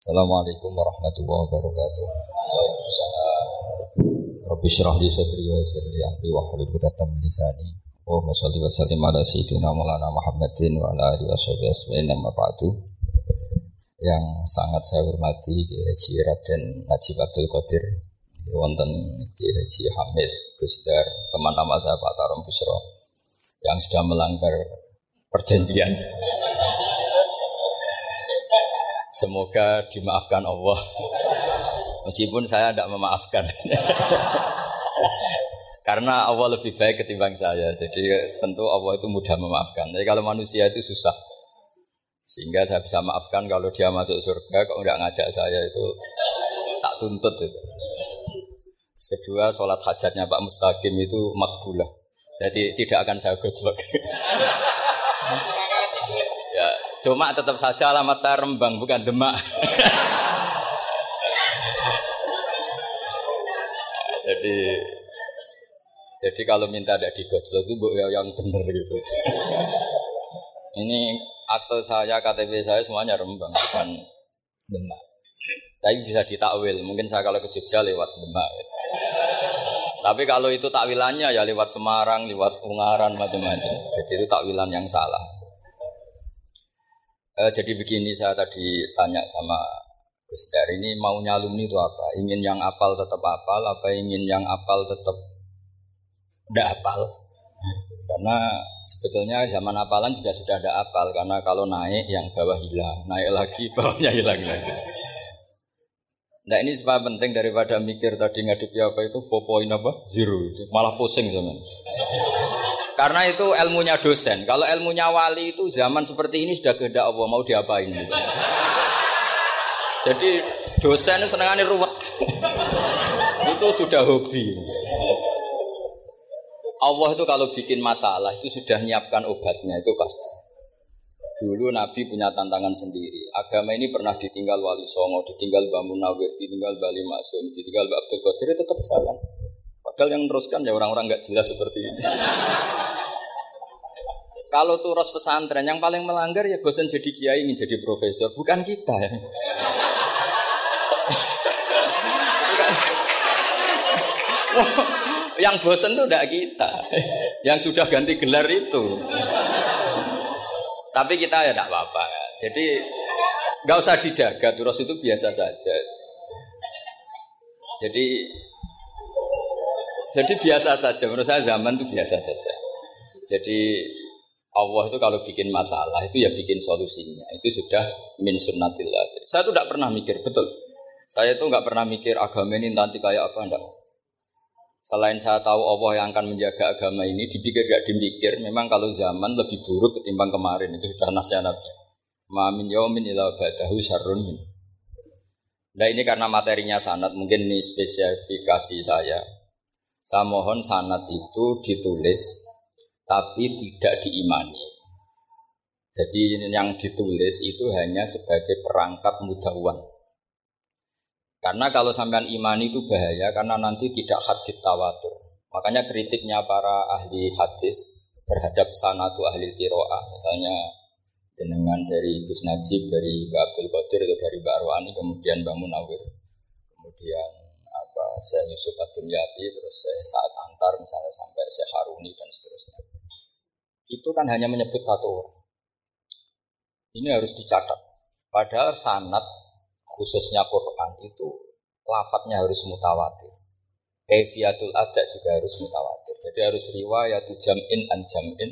Assalamualaikum warahmatullahi wabarakatuh. Waalaikumsalam. Rabbi syrah li sadri wa yassir li amri wa hlul 'uqdatam min lisani. Allahumma shalli wa sallim ala sayyidina Maulana Muhammadin wa ala alihi washabihi ajmain amma ba'du. Yang sangat saya hormati Kiai Haji Raden Najib Abdul Qadir wonten Kiai Haji Hamid Gusdar teman nama saya Pak Tarom Busro yang sudah melanggar perjanjian Semoga dimaafkan Allah. Meskipun saya tidak memaafkan. Karena Allah lebih baik ketimbang saya. Jadi tentu Allah itu mudah memaafkan. Tapi kalau manusia itu susah. Sehingga saya bisa maafkan kalau dia masuk surga, kalau nggak ngajak saya itu tak tuntut itu. Kedua, sholat hajatnya Pak Mustaqim itu makbulah. Jadi tidak akan saya gojlok. Cuma tetap saja alamat saya Rembang bukan Demak. jadi jadi kalau minta tidak digojlok itu ya yang benar gitu. Ini atau saya KTP saya semuanya Rembang bukan Demak. Tapi bisa ditakwil. Mungkin saya kalau ke Jogja lewat Demak. Gitu. Tapi kalau itu takwilannya ya lewat Semarang, lewat Ungaran macam-macam. Jadi itu takwilan yang salah. Uh, jadi begini saya tadi tanya sama Gus ini maunya alumni itu apa? Ingin yang apal tetap apal, apa ingin yang apal tetap tidak apal? Karena sebetulnya zaman apalan juga sudah ada apal karena kalau naik yang bawah hilang, naik lagi bawahnya hilang lagi. Nah ini sebab penting daripada mikir tadi ngadepi apa itu 4 apa? Zero. Malah pusing zaman. Karena itu ilmunya dosen. Kalau ilmunya wali itu zaman seperti ini sudah kehendak Allah mau diapain. Jadi dosen itu senengannya ruwet. itu sudah hobi. Allah itu kalau bikin masalah itu sudah nyiapkan obatnya itu pasti. Dulu Nabi punya tantangan sendiri. Agama ini pernah ditinggal Wali Songo, ditinggal Mbak Munawir, ditinggal Bali Maksum, ditinggal Mbak Abdul Qadir, tetap jalan. Padahal yang meneruskan ya orang-orang nggak jelas seperti ini. Kalau turos pesantren yang paling melanggar ya bosan jadi kiai ingin jadi profesor, bukan kita ya. yang bosan tuh tidak kita, yang sudah ganti gelar itu. Tapi kita ya tidak apa-apa. Jadi nggak usah dijaga, turos itu biasa saja. Jadi jadi biasa saja, menurut saya zaman itu biasa saja. Jadi Allah itu kalau bikin masalah itu ya bikin solusinya. Itu sudah min sunnatillah. Saya tuh tidak pernah mikir, betul. Saya tuh nggak pernah mikir agama ini nanti kayak apa enggak. Selain saya tahu Allah yang akan menjaga agama ini, dipikir gak dimikir, memang kalau zaman lebih buruk ketimbang kemarin itu sudah nasnya Nabi. Mamin yaumin ila badahu syarrun Nah ini karena materinya sanat, mungkin ini spesifikasi saya. Saya mohon sanat itu ditulis tapi tidak diimani. Jadi yang ditulis itu hanya sebagai perangkat mudawan. Karena kalau sampean imani itu bahaya karena nanti tidak hadit tawatur. Makanya kritiknya para ahli hadis terhadap sanatu ahli kiroah. Misalnya jenengan dari Gus Najib, dari Mbak Abdul Qadir, atau dari Mbak Arwani, kemudian Mbak Munawir, kemudian saya Yusuf Adumyati, terus saya Saat Antar, misalnya sampai saya Haruni dan seterusnya itu kan hanya menyebut satu orang. Ini harus dicatat. Padahal sanat khususnya Quran itu lafadznya harus mutawatir. Kaifiyatul adat juga harus mutawatir. Jadi harus riwayat jam'in an jam'in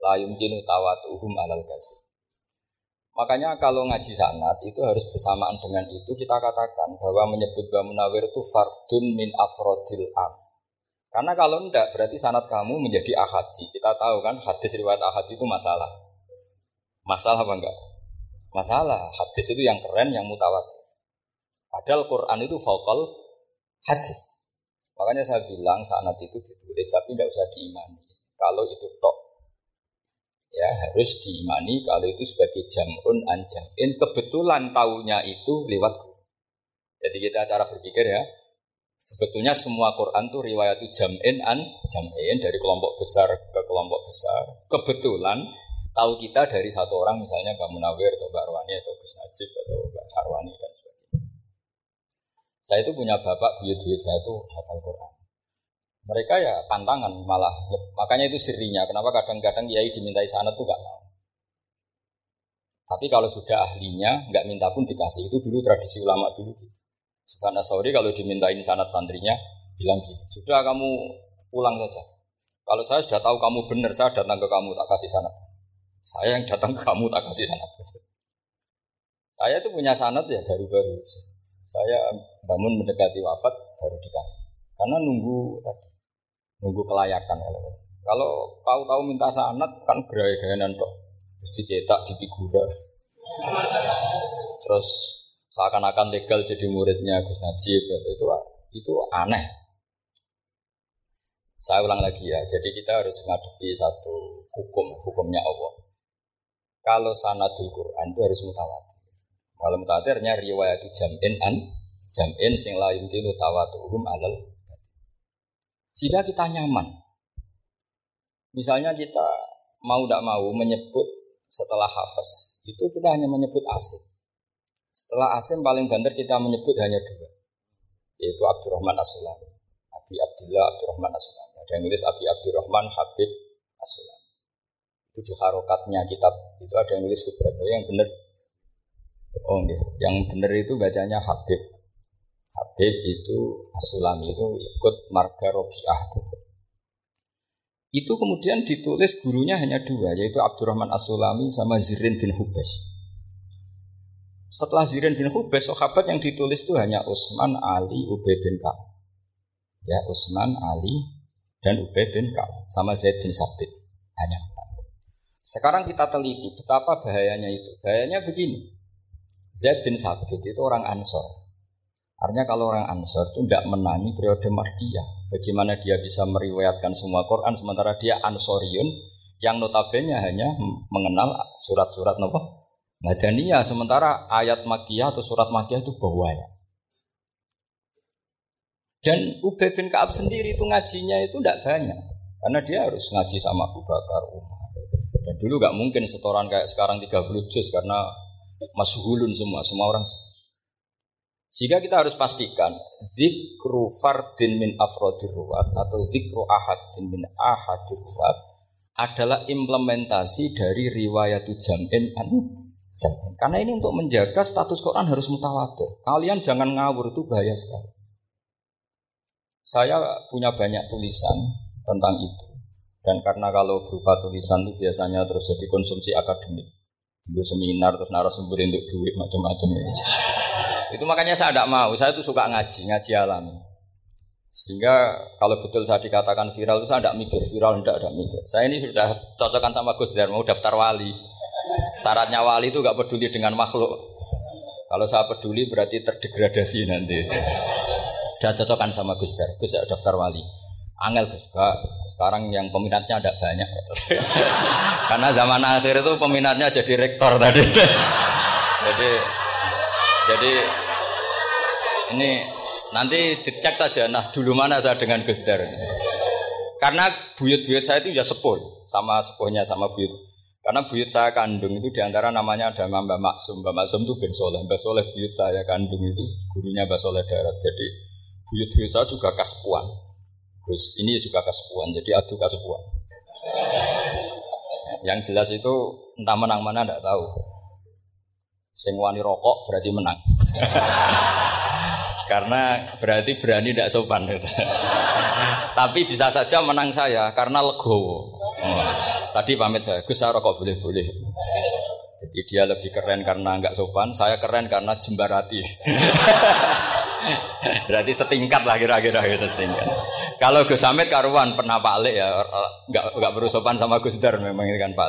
la yumkinu tawatuhum alal kadhib. Makanya kalau ngaji sanat itu harus bersamaan dengan itu kita katakan bahwa menyebut Bamunawir itu fardun min afrodil am. Karena kalau enggak berarti sanat kamu menjadi ahadi. Kita tahu kan hadis riwayat ahadi itu masalah. Masalah apa enggak? Masalah. Hadis itu yang keren, yang mutawatir. Padahal Quran itu vokal hadis. Makanya saya bilang sanat itu ditulis tapi tidak usah diimani. Kalau itu tok ya harus diimani kalau itu sebagai jamun anjamin kebetulan tahunya itu lewat Jadi kita cara berpikir ya, Sebetulnya semua Quran itu riwayat jam'in an jam'in dari kelompok besar ke kelompok besar. Kebetulan tahu kita dari satu orang misalnya Mbak Munawir atau Mbak Arwani atau Gus Najib atau Mbak Arwani dan sebagainya. Saya itu punya bapak, buyut-buyut saya itu hafal Quran. Mereka ya pantangan malah. Ya, makanya itu sirinya. Kenapa kadang-kadang kiai dimintai sanat tuh gak mau. Tapi kalau sudah ahlinya, nggak minta pun dikasih. Itu dulu tradisi ulama dulu. Gitu. Sorry kalau dimintain sanat santrinya, bilang gini, sudah kamu pulang saja. Kalau saya sudah tahu kamu benar, saya datang ke kamu tak kasih sanat. Saya yang datang ke kamu tak kasih sanat. Saya itu punya sanat ya baru-baru. Saya bangun mendekati wafat baru dikasih. Karena nunggu tadi, nunggu kelayakan. Kalau tahu-tahu minta sanat kan gaya-gayanan kok. Terus dicetak di figura. Terus seakan-akan legal jadi muridnya Gus Najib itu itu aneh. Saya ulang lagi ya, jadi kita harus ngadepi satu hukum, hukumnya Allah. Kalau sanadul Quran itu harus mutawatir. Kalau mutawatirnya riwayat jam'in an jam'in sing la yumkinu tawatuhum alal jika kita nyaman misalnya kita mau tidak mau menyebut setelah hafaz itu kita hanya menyebut asim. Setelah asim paling banter kita menyebut hanya dua yaitu Abdurrahman As-Sulami. Abi Abdullah Abdurrahman As-Sulami. Ada yang nulis Abi Abdurrahman Habib As-Sulami. Itu di harokatnya kitab. Itu ada yang nulis Subhanallah yang benar. Oh enggak. yang benar itu bacanya Habib Habib itu Asulami itu ikut marga Robiah. Itu kemudian ditulis gurunya hanya dua, yaitu Abdurrahman Asulami sama Zirin bin Hubes. Setelah Zirin bin Hubes, sahabat yang ditulis itu hanya Utsman, Ali, Ubay bin Ka'ab. Ya, Utsman, Ali, dan Ubay bin Ka'ab sama Zaid bin Sabit. Hanya empat. Sekarang kita teliti betapa bahayanya itu. Bahayanya begini. Zaid bin Sabit itu orang Ansor. Artinya kalau orang Ansor itu tidak menangi periode Mahdiyah. Bagaimana dia bisa meriwayatkan semua Quran sementara dia Ansoriun yang notabene hanya mengenal surat-surat nopo Madaniyah sementara ayat Makkiyah atau surat Makkiyah itu bawahnya. Dan Ubay bin Kaab sendiri itu ngajinya itu tidak banyak karena dia harus ngaji sama Abu Bakar Umar. Dan dulu nggak mungkin setoran kayak sekarang 30 juz karena mashuhulun semua, semua orang sehingga kita harus pastikan zikru fardin min afrodir ruwat atau zikru ahadin min ahadir ruwat adalah implementasi dari riwayat jam'in an jam'in. Karena ini untuk menjaga status Quran harus mutawatir. Kalian jangan ngawur itu bahaya sekali. Saya punya banyak tulisan tentang itu. Dan karena kalau berupa tulisan itu biasanya terus jadi konsumsi akademik. Dulu seminar terus narasumber untuk duit macam-macam. Itu makanya saya tidak mau. Saya itu suka ngaji, ngaji alam. Sehingga kalau betul saya dikatakan viral itu saya tidak mikir viral, tidak ada mikir. Saya ini sudah cocokkan sama Gus Darmo daftar wali. Syaratnya wali itu gak peduli dengan makhluk. Kalau saya peduli berarti terdegradasi nanti. Sudah cocokkan sama Gus Dar, Gus daftar wali. Angel Gus, sekarang yang peminatnya ada banyak. Karena zaman akhir itu peminatnya jadi rektor tadi. jadi jadi ini nanti dicek saja nah dulu mana saya dengan Gus Dar. Karena buyut-buyut saya itu ya sepul sama sepuhnya sama buyut. Karena buyut saya kandung itu di antara namanya ada Mbak Maksum. Mbak Maksum itu bin Soleh. Mbak Soleh buyut saya kandung itu gurunya Mbak Soleh Darat. Jadi buyut-buyut saya juga kasepuan. Terus ini juga kasepuan. Jadi adu kasepuan. Yang jelas itu entah menang mana tidak tahu. Sing wani rokok berarti menang. karena berarti berani tidak sopan. Tapi bisa saja menang saya karena legowo. Oh, tadi pamit saya, Gus saya rokok boleh-boleh. Jadi dia lebih keren karena nggak sopan, saya keren karena jembarati. Berarti setingkat lah kira-kira gitu setingkat. Kalau Gus Hamid karuan pernah Pak ya nggak nggak berusopan sama Gus Dar memang ini kan Pak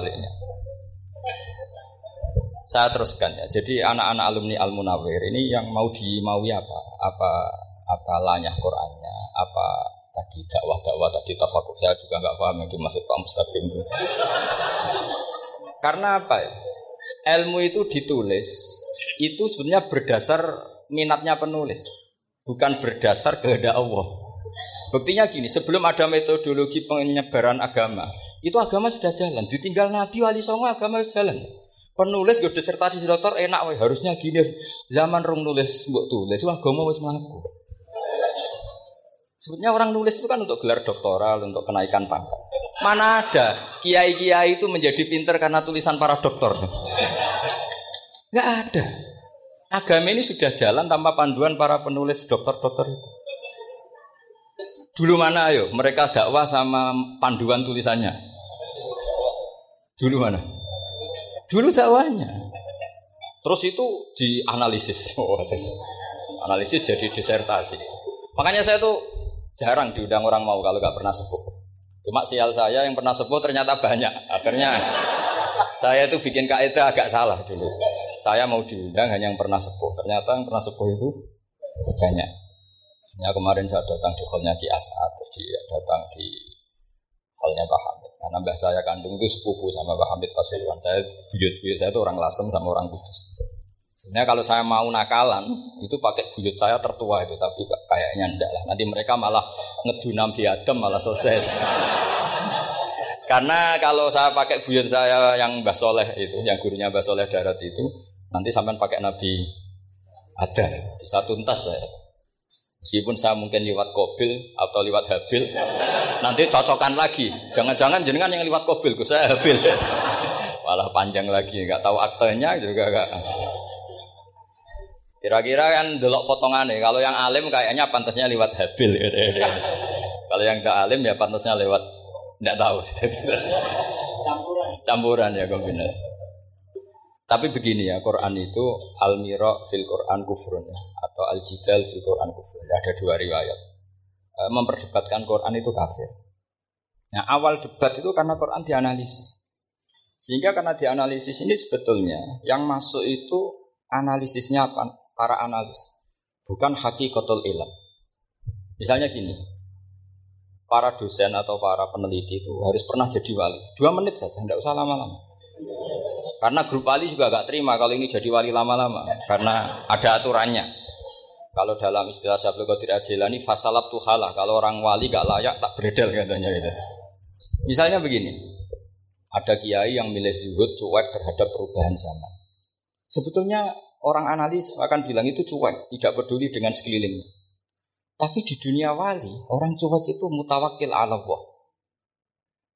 saya teruskan ya. Jadi anak-anak alumni Al Munawir ini yang mau dimaui apa? Apa apa lanyah Qurannya? Apa tadi dakwah-dakwah tadi tafakur saya juga nggak paham yang dimaksud Pak Mustaqim itu. Karena apa ya? Ilmu itu ditulis itu sebenarnya berdasar minatnya penulis, bukan berdasar kehendak Allah. Buktinya gini, sebelum ada metodologi penyebaran agama, itu agama sudah jalan. Ditinggal Nabi Wali Songo agama sudah jalan. Penulis gue disertasi dokter enak weh harusnya gini zaman rong nulis mbok tulis wah gomo wis mlaku. Sebetulnya orang nulis itu kan untuk gelar doktoral, untuk kenaikan pangkat. Mana ada kiai-kiai itu menjadi pinter karena tulisan para doktor? Gak ada. Agama ini sudah jalan tanpa panduan para penulis dokter-dokter itu. Dulu mana ayo mereka dakwah sama panduan tulisannya? Dulu mana? Dulu dakwahnya. Terus itu dianalisis. Oh, analisis jadi disertasi. Makanya saya tuh Jarang diundang orang mau kalau nggak pernah sepuh. Cuma sial saya yang pernah sepuh ternyata banyak. Akhirnya saya itu bikin kaidah agak salah dulu. Saya mau diundang hanya yang pernah sepuh. Ternyata yang pernah sepuh itu banyak. Ya kemarin saya datang di hallnya Ki As'ad, terus dia datang di hallnya Pak Hamid. Karena mbah saya kandung itu sepupu sama Pak Hamid Pasuruan. Saya buyut-buyut saya itu orang Lasem sama orang Kudus. Sebenarnya kalau saya mau nakalan itu pakai buyut saya tertua itu, tapi kayaknya enggak lah. Nanti mereka malah ngedunam di Adam malah selesai. Karena kalau saya pakai buyut saya yang Mbah Soleh itu, yang gurunya Mbah Soleh Darat itu, nanti sampai pakai Nabi ada bisa tuntas saya. Meskipun saya mungkin lewat Kobil atau lewat Habil, nanti cocokan lagi. Jangan-jangan jenengan yang lewat Kobil, saya Habil. Malah panjang lagi, nggak tahu aktenya juga nggak. Kira-kira kan delok potongannya. Kalau yang alim kayaknya pantasnya lewat habil. Kalau yang tidak alim ya pantasnya lewat tidak tahu. Campuran. Campuran ya kombinasi. Tapi begini ya, Quran itu al miro fil Quran kufrun ya, atau al jidal fil Quran kufrun. Ada dua riwayat. E, memperdebatkan Quran itu kafir. Nah awal debat itu karena Quran dianalisis. Sehingga karena dianalisis ini sebetulnya yang masuk itu analisisnya para analis, bukan hakikatul ilm. Misalnya gini, para dosen atau para peneliti itu harus pernah jadi wali. Dua menit saja, tidak usah lama-lama. Karena grup wali juga gak terima kalau ini jadi wali lama-lama, karena ada aturannya. Kalau dalam istilah Syabul Qadir Ajilani, fasalab tuhalah. Kalau orang wali gak layak, tak beredel katanya gitu. Misalnya begini, ada kiai yang milih zuhud cuek terhadap perubahan zaman. Sebetulnya orang analis akan bilang itu cuek, tidak peduli dengan sekelilingnya. Tapi di dunia wali, orang cuek itu mutawakil ala Allah.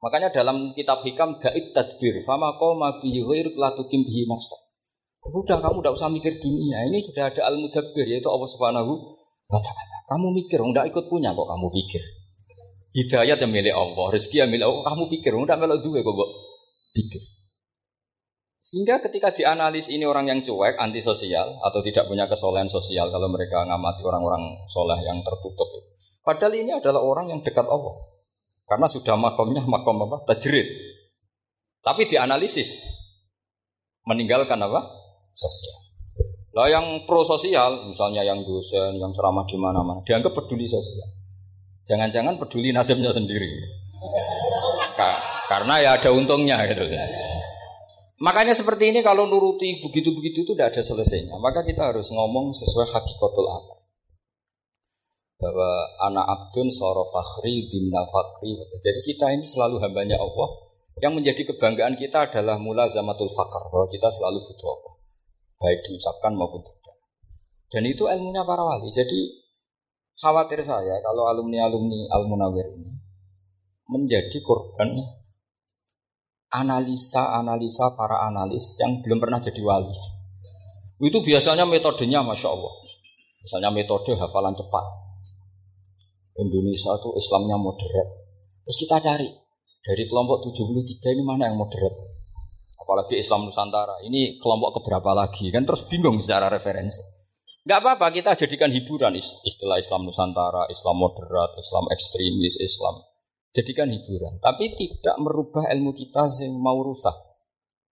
Makanya dalam kitab hikam da'id tadbir, fama bihi ghair latukim bihi nafsa. Udah kamu tidak usah mikir dunia, ini sudah ada al-mudabbir yaitu Allah Subhanahu wa taala. Kamu mikir, enggak ikut punya kok kamu pikir. Hidayat yang milik Allah, rezeki yang milik Allah, kamu pikir, enggak melok duwe kok pikir. Sehingga ketika dianalis ini orang yang cuek, antisosial atau tidak punya kesolehan sosial kalau mereka ngamati orang-orang soleh yang tertutup. Padahal ini adalah orang yang dekat Allah. Karena sudah makomnya makom apa? Tajrid. Tapi dianalisis. Meninggalkan apa? Sosial. Lah yang pro sosial, misalnya yang dosen, yang ceramah di mana-mana, dianggap peduli sosial. Jangan-jangan peduli nasibnya sendiri. Karena ya ada untungnya gitu. Makanya seperti ini kalau nuruti begitu-begitu itu tidak ada selesainya. Maka kita harus ngomong sesuai hakikatul apa. Bahwa anak abdun soro fakhri dimna fakri. Jadi kita ini selalu hambanya Allah. Yang menjadi kebanggaan kita adalah mula zamatul fakar. Bahwa kita selalu butuh Allah. Baik diucapkan maupun tidak. Dan itu ilmunya para wali. Jadi khawatir saya kalau alumni-alumni Al-Munawir ini menjadi korban analisa-analisa para analis yang belum pernah jadi wali. Itu biasanya metodenya Masya Allah. Misalnya metode hafalan cepat. Indonesia itu Islamnya moderat. Terus kita cari dari kelompok 73 ini mana yang moderat. Apalagi Islam Nusantara. Ini kelompok keberapa lagi kan terus bingung secara referensi. Gak apa-apa kita jadikan hiburan istilah Islam Nusantara, Islam moderat, Islam ekstremis, Islam jadikan hiburan, tapi tidak merubah ilmu kita yang mau rusak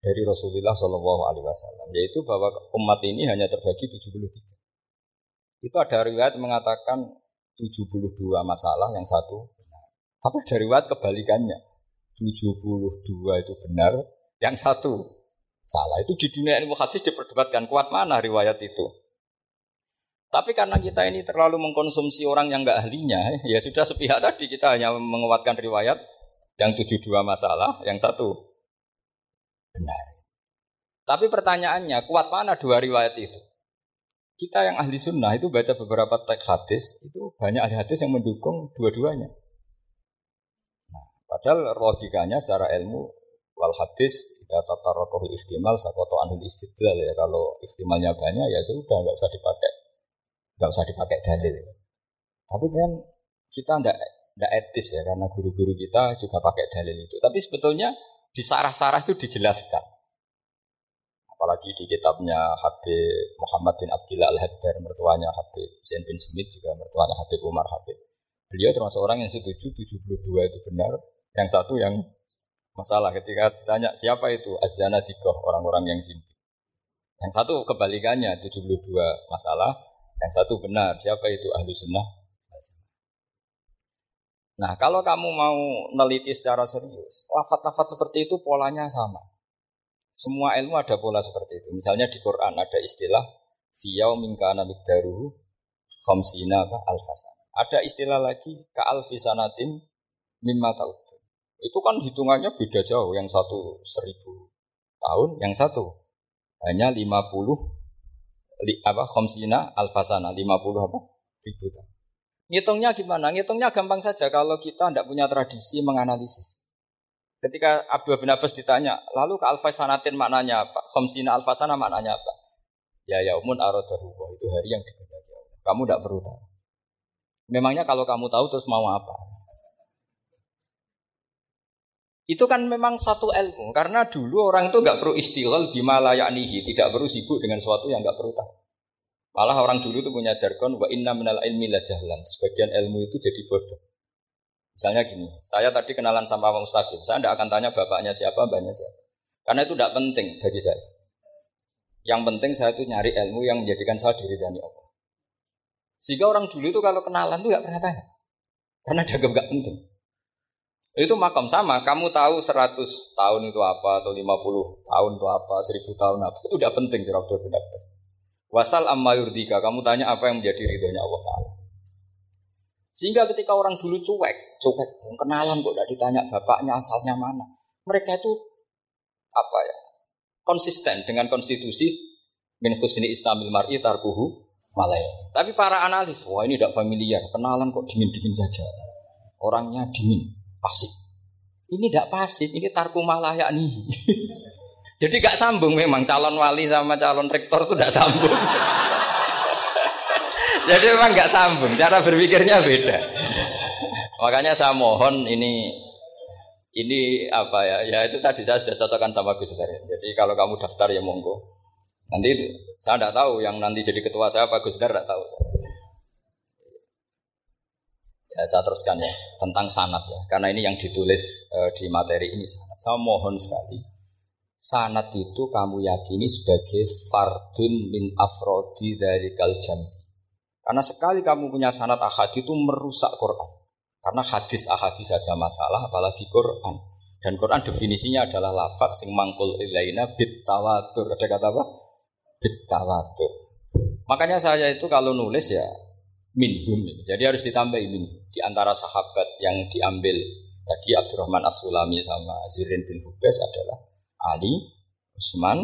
dari Rasulullah Wasallam, yaitu bahwa umat ini hanya terbagi 73. Itu ada riwayat mengatakan 72 masalah yang satu benar. Tapi ada riwayat kebalikannya. 72 itu benar, yang satu salah. Itu di dunia ilmu hadis diperdebatkan kuat mana riwayat itu. Tapi karena kita ini terlalu mengkonsumsi orang yang nggak ahlinya, ya sudah sepihak tadi kita hanya menguatkan riwayat yang tujuh dua masalah, yang satu benar. Tapi pertanyaannya, kuat mana dua riwayat itu? Kita yang ahli sunnah itu baca beberapa teks hadis itu banyak ahli hadis yang mendukung dua-duanya. Nah, padahal logikanya secara ilmu wal hadis kita tata rokohul istimal sakoto anul istidlal ya kalau istimalnya banyak ya sudah nggak usah dipakai nggak usah dipakai dalil. Tapi kan kita ndak ndak etis ya karena guru-guru kita juga pakai dalil itu. Tapi sebetulnya di sarah-sarah itu dijelaskan apalagi di kitabnya Habib Muhammad bin Abdullah Al-Haddar mertuanya Habib Zain bin Smith juga mertuanya Habib Umar Habib. Beliau termasuk orang yang setuju 72 itu benar yang satu yang masalah. Ketika ditanya siapa itu? Azana Dikoh orang-orang yang sinti yang satu kebalikannya 72 masalah. Yang satu benar siapa itu? Ahlu sunnah Nah kalau kamu mau neliti secara serius lafat-lafat seperti itu polanya sama semua ilmu ada pola seperti itu. Misalnya di Quran ada istilah fiyau mingkana migdaruhu khamsina alfasan. Ada istilah lagi ka alfisanatim mimma ta'udun. Itu kan hitungannya beda jauh. Yang satu seribu tahun, yang satu hanya lima puluh li, apa khamsina alfasana lima puluh apa ribu tahun. Ngitungnya gimana? Ngitungnya gampang saja kalau kita tidak punya tradisi menganalisis. Ketika Abdul bin Abbas ditanya, lalu ke alfasanatin maknanya apa? Khomsina alfasana maknanya apa? Ya yaumun arodaruwa, itu hari yang dikehendaki Allah. Kamu tidak perlu tahu. Memangnya kalau kamu tahu terus mau apa? Itu kan memang satu ilmu karena dulu orang itu nggak perlu istighol bima layaknihi, tidak perlu sibuk dengan sesuatu yang nggak perlu tahu. Malah orang dulu itu punya jargon wa inna minal ilmi la jahlan. Sebagian ilmu itu jadi bodoh. Misalnya gini, saya tadi kenalan sama Pak Mustaqim, saya tidak akan tanya bapaknya siapa, mbaknya siapa. Karena itu tidak penting bagi saya. Yang penting saya itu nyari ilmu yang menjadikan saya diri dan Allah. Sehingga orang dulu itu kalau kenalan itu nggak pernah tanya. Karena dianggap nggak penting. Itu makam sama, kamu tahu 100 tahun itu apa, atau 50 tahun itu apa, 1000 tahun apa, itu tidak penting Wasal amma yurdika, kamu tanya apa yang menjadi ridhonya Allah Ta'ala. Sehingga ketika orang dulu cuek, cuek, kenalan kok tidak ditanya bapaknya asalnya mana. Mereka itu apa ya? Konsisten dengan konstitusi min husni islamil mar'i tarkuhu malaya. Tapi para analis, wah ini tidak familiar, kenalan kok dingin-dingin saja. Orangnya dingin, pasif. Ini tidak pasif, ini tarku malaya nih. Jadi gak sambung memang calon wali sama calon rektor itu tidak sambung. Jadi memang nggak sambung, cara berpikirnya beda. Makanya saya mohon ini ini apa ya? Ya itu tadi saya sudah cocokkan sama Gus Dar. Jadi kalau kamu daftar ya monggo. Nanti saya tidak tahu yang nanti jadi ketua saya Pak Gus Dar tidak tahu. Ya saya teruskan ya tentang sanat ya. Karena ini yang ditulis uh, di materi ini sanat. Saya mohon sekali sanat itu kamu yakini sebagai fardun min afrodi dari kaljami karena sekali kamu punya sanat ahad itu merusak Quran. Karena hadis ahadis saja masalah, apalagi Quran. Dan Quran definisinya adalah lafaz sing mangkul ilaina bit tawatur. Ada kata apa? Bit tawatur. Makanya saya itu kalau nulis ya minhum. Jadi harus ditambah ini di antara sahabat yang diambil tadi Abdurrahman As-Sulami sama Zirin bin Hubes adalah Ali, Usman,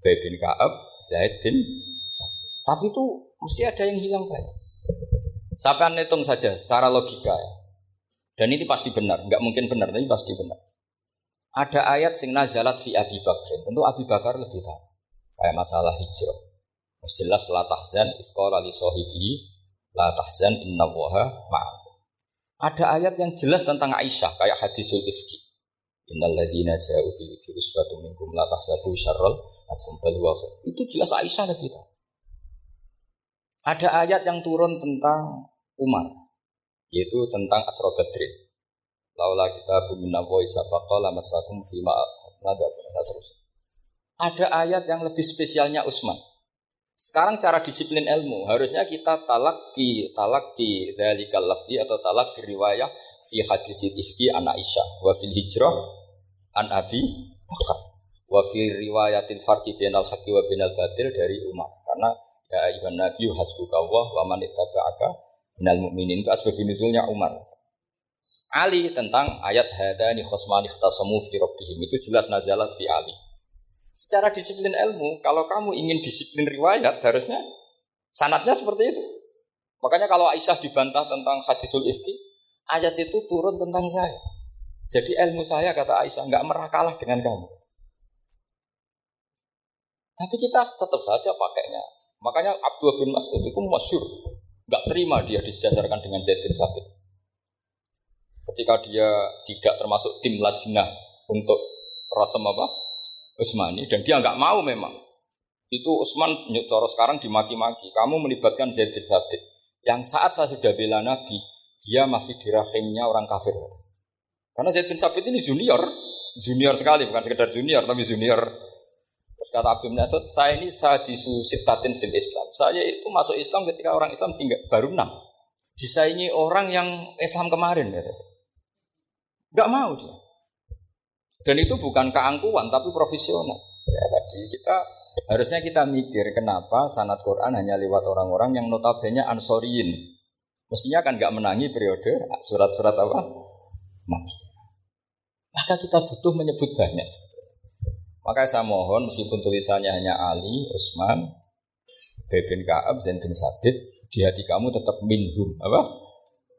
Bay bin Ka'ab, Zaid bin Sabit. Tapi itu Mesti ada yang hilang banyak. Sampai hitung saja secara logika ya. Dan ini pasti benar, nggak mungkin benar, tapi pasti benar. Ada ayat sing nazalat fi Abi Bakr. Tentu Abi Bakar lebih tahu. Kayak masalah hijrah. Mas jelas la tahzan isqala li sahibihi la tahzan inna waha Ada ayat yang jelas tentang Aisyah kayak hadisul ifki. Innal ladzina ja'u bil usbatun minkum la tahsabu syarral lakum bal Itu jelas Aisyah lebih tahu. Ada ayat yang turun tentang Umar, yaitu tentang Asra Badrin. Laula kita bumina wa isabaqala masakum fima nada terus. Ada ayat yang lebih spesialnya Utsman. Sekarang cara disiplin ilmu harusnya kita talak di talak di dari lafzi atau talak di riwayat fi hadis ifki an Aisyah wa fil hijrah an Abi Bakar wa fi riwayatil farqi bainal haqqi wa bainal batil dari Umar karena Ya ayuhan nabi hasbukallah wa man ittaba'aka minal mu'minin. Itu asbab nuzulnya Umar. Ali tentang ayat hadani khosmani ikhtasamu fi rabbihim itu jelas nazalat fi Ali. Secara disiplin ilmu, kalau kamu ingin disiplin riwayat harusnya Sanatnya seperti itu. Makanya kalau Aisyah dibantah tentang hadisul ifki, ayat itu turun tentang saya. Jadi ilmu saya kata Aisyah nggak merakalah dengan kamu. Tapi kita tetap saja pakainya. Makanya Abdul bin Mas'ud itu masyur. Nggak terima dia disejajarkan dengan Zaid bin Sabit. Ketika dia tidak termasuk tim lajnah untuk Rasam apa? Usmani. Dan dia nggak mau memang. Itu Usman nyucoro sekarang dimaki-maki. Kamu melibatkan Zaid bin Sabit. Yang saat saya sudah bela Nabi, dia masih di rahimnya orang kafir. Karena Zaid bin Sabit ini junior. Junior sekali, bukan sekedar junior, tapi junior Terus kata Abdul Nasud, saya ini sadisu sitatin fil Islam. Saya itu masuk Islam ketika orang Islam tinggal baru enam. Disaingi orang yang Islam kemarin. Ya. Gak mau dia. Dan itu bukan keangkuhan tapi profesional. Ya, tadi kita harusnya kita mikir kenapa sanat Quran hanya lewat orang-orang yang notabene ansoriin. Mestinya kan gak menangi periode surat-surat apa? Maka kita butuh menyebut banyak sebetulnya. Maka saya mohon meskipun tulisannya hanya Ali, Utsman, bin Ka'ab, Zain bin Sabit, di hati kamu tetap minhum apa?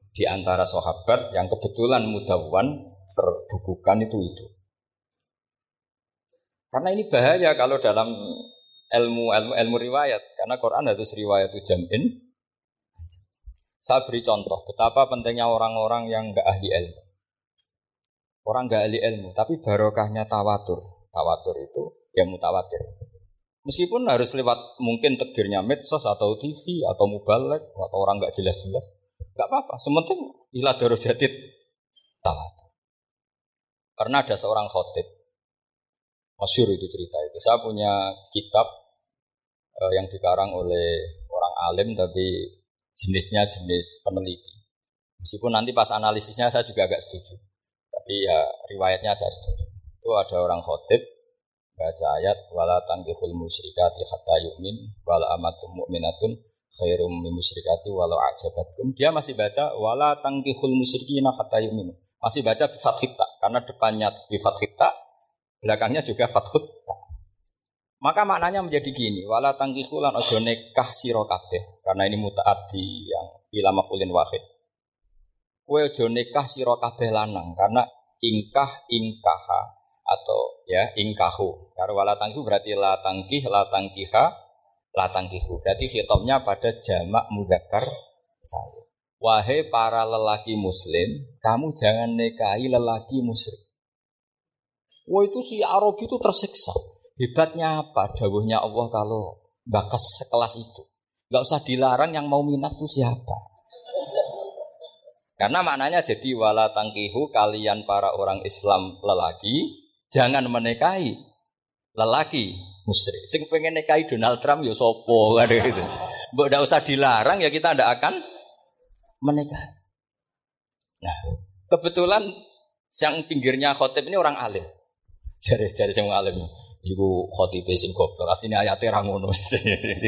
Di antara sahabat yang kebetulan mudawan terbukukan itu itu. Karena ini bahaya kalau dalam ilmu ilmu, ilmu riwayat karena Quran harus riwayat jamin. Saya beri contoh betapa pentingnya orang-orang yang nggak ahli ilmu. Orang nggak ahli ilmu, tapi barokahnya tawatur tawatur itu ya mutawatir. Meskipun harus lewat mungkin tegirnya medsos atau TV atau mubalek atau orang nggak jelas-jelas, nggak apa-apa. Sementing ilah jadid tawatur. Karena ada seorang khotib, masyur itu cerita itu. Saya punya kitab eh, yang dikarang oleh orang alim tapi jenisnya jenis peneliti. Meskipun nanti pas analisisnya saya juga agak setuju. Tapi ya riwayatnya saya setuju itu ada orang khotib baca ayat wala tangkihul musyrikati hatta yu'min wala amatum mu'minatun khairum min musyrikati walau ajabatkum. Dia masih baca wala tangkihul musyrikina hatta yu'min. Masih baca fathita karena depannya fathita belakangnya juga fathut maka maknanya menjadi gini wala tangkihul lan ojo nekah sira kabeh karena ini mutaati yang bila mafulin wahid. Kowe ojo nekah sira lanang karena ingkah ingkaha atau ya ingkahu. Karena wala tangkihu berarti la tangkih, la tangkiha, la tangkihu. Berarti khitabnya pada jamak mudakar saya. Wahai para lelaki muslim, kamu jangan nikahi lelaki musyrik. Wah itu si Arab itu tersiksa. Hebatnya apa? Dawuhnya Allah kalau bakas sekelas itu. Gak usah dilarang yang mau minat itu siapa. Karena maknanya jadi wala tangkihu kalian para orang Islam lelaki jangan menikahi lelaki musyrik. Sing pengen nikahi Donald Trump ya sopo kan gitu. Mbok ndak usah dilarang ya kita ndak akan menikah. Nah, kebetulan yang pinggirnya khotib ini orang alim. Jari-jari yang alim. Iku khotib sing goblok. Asline ayatnya ra ngono.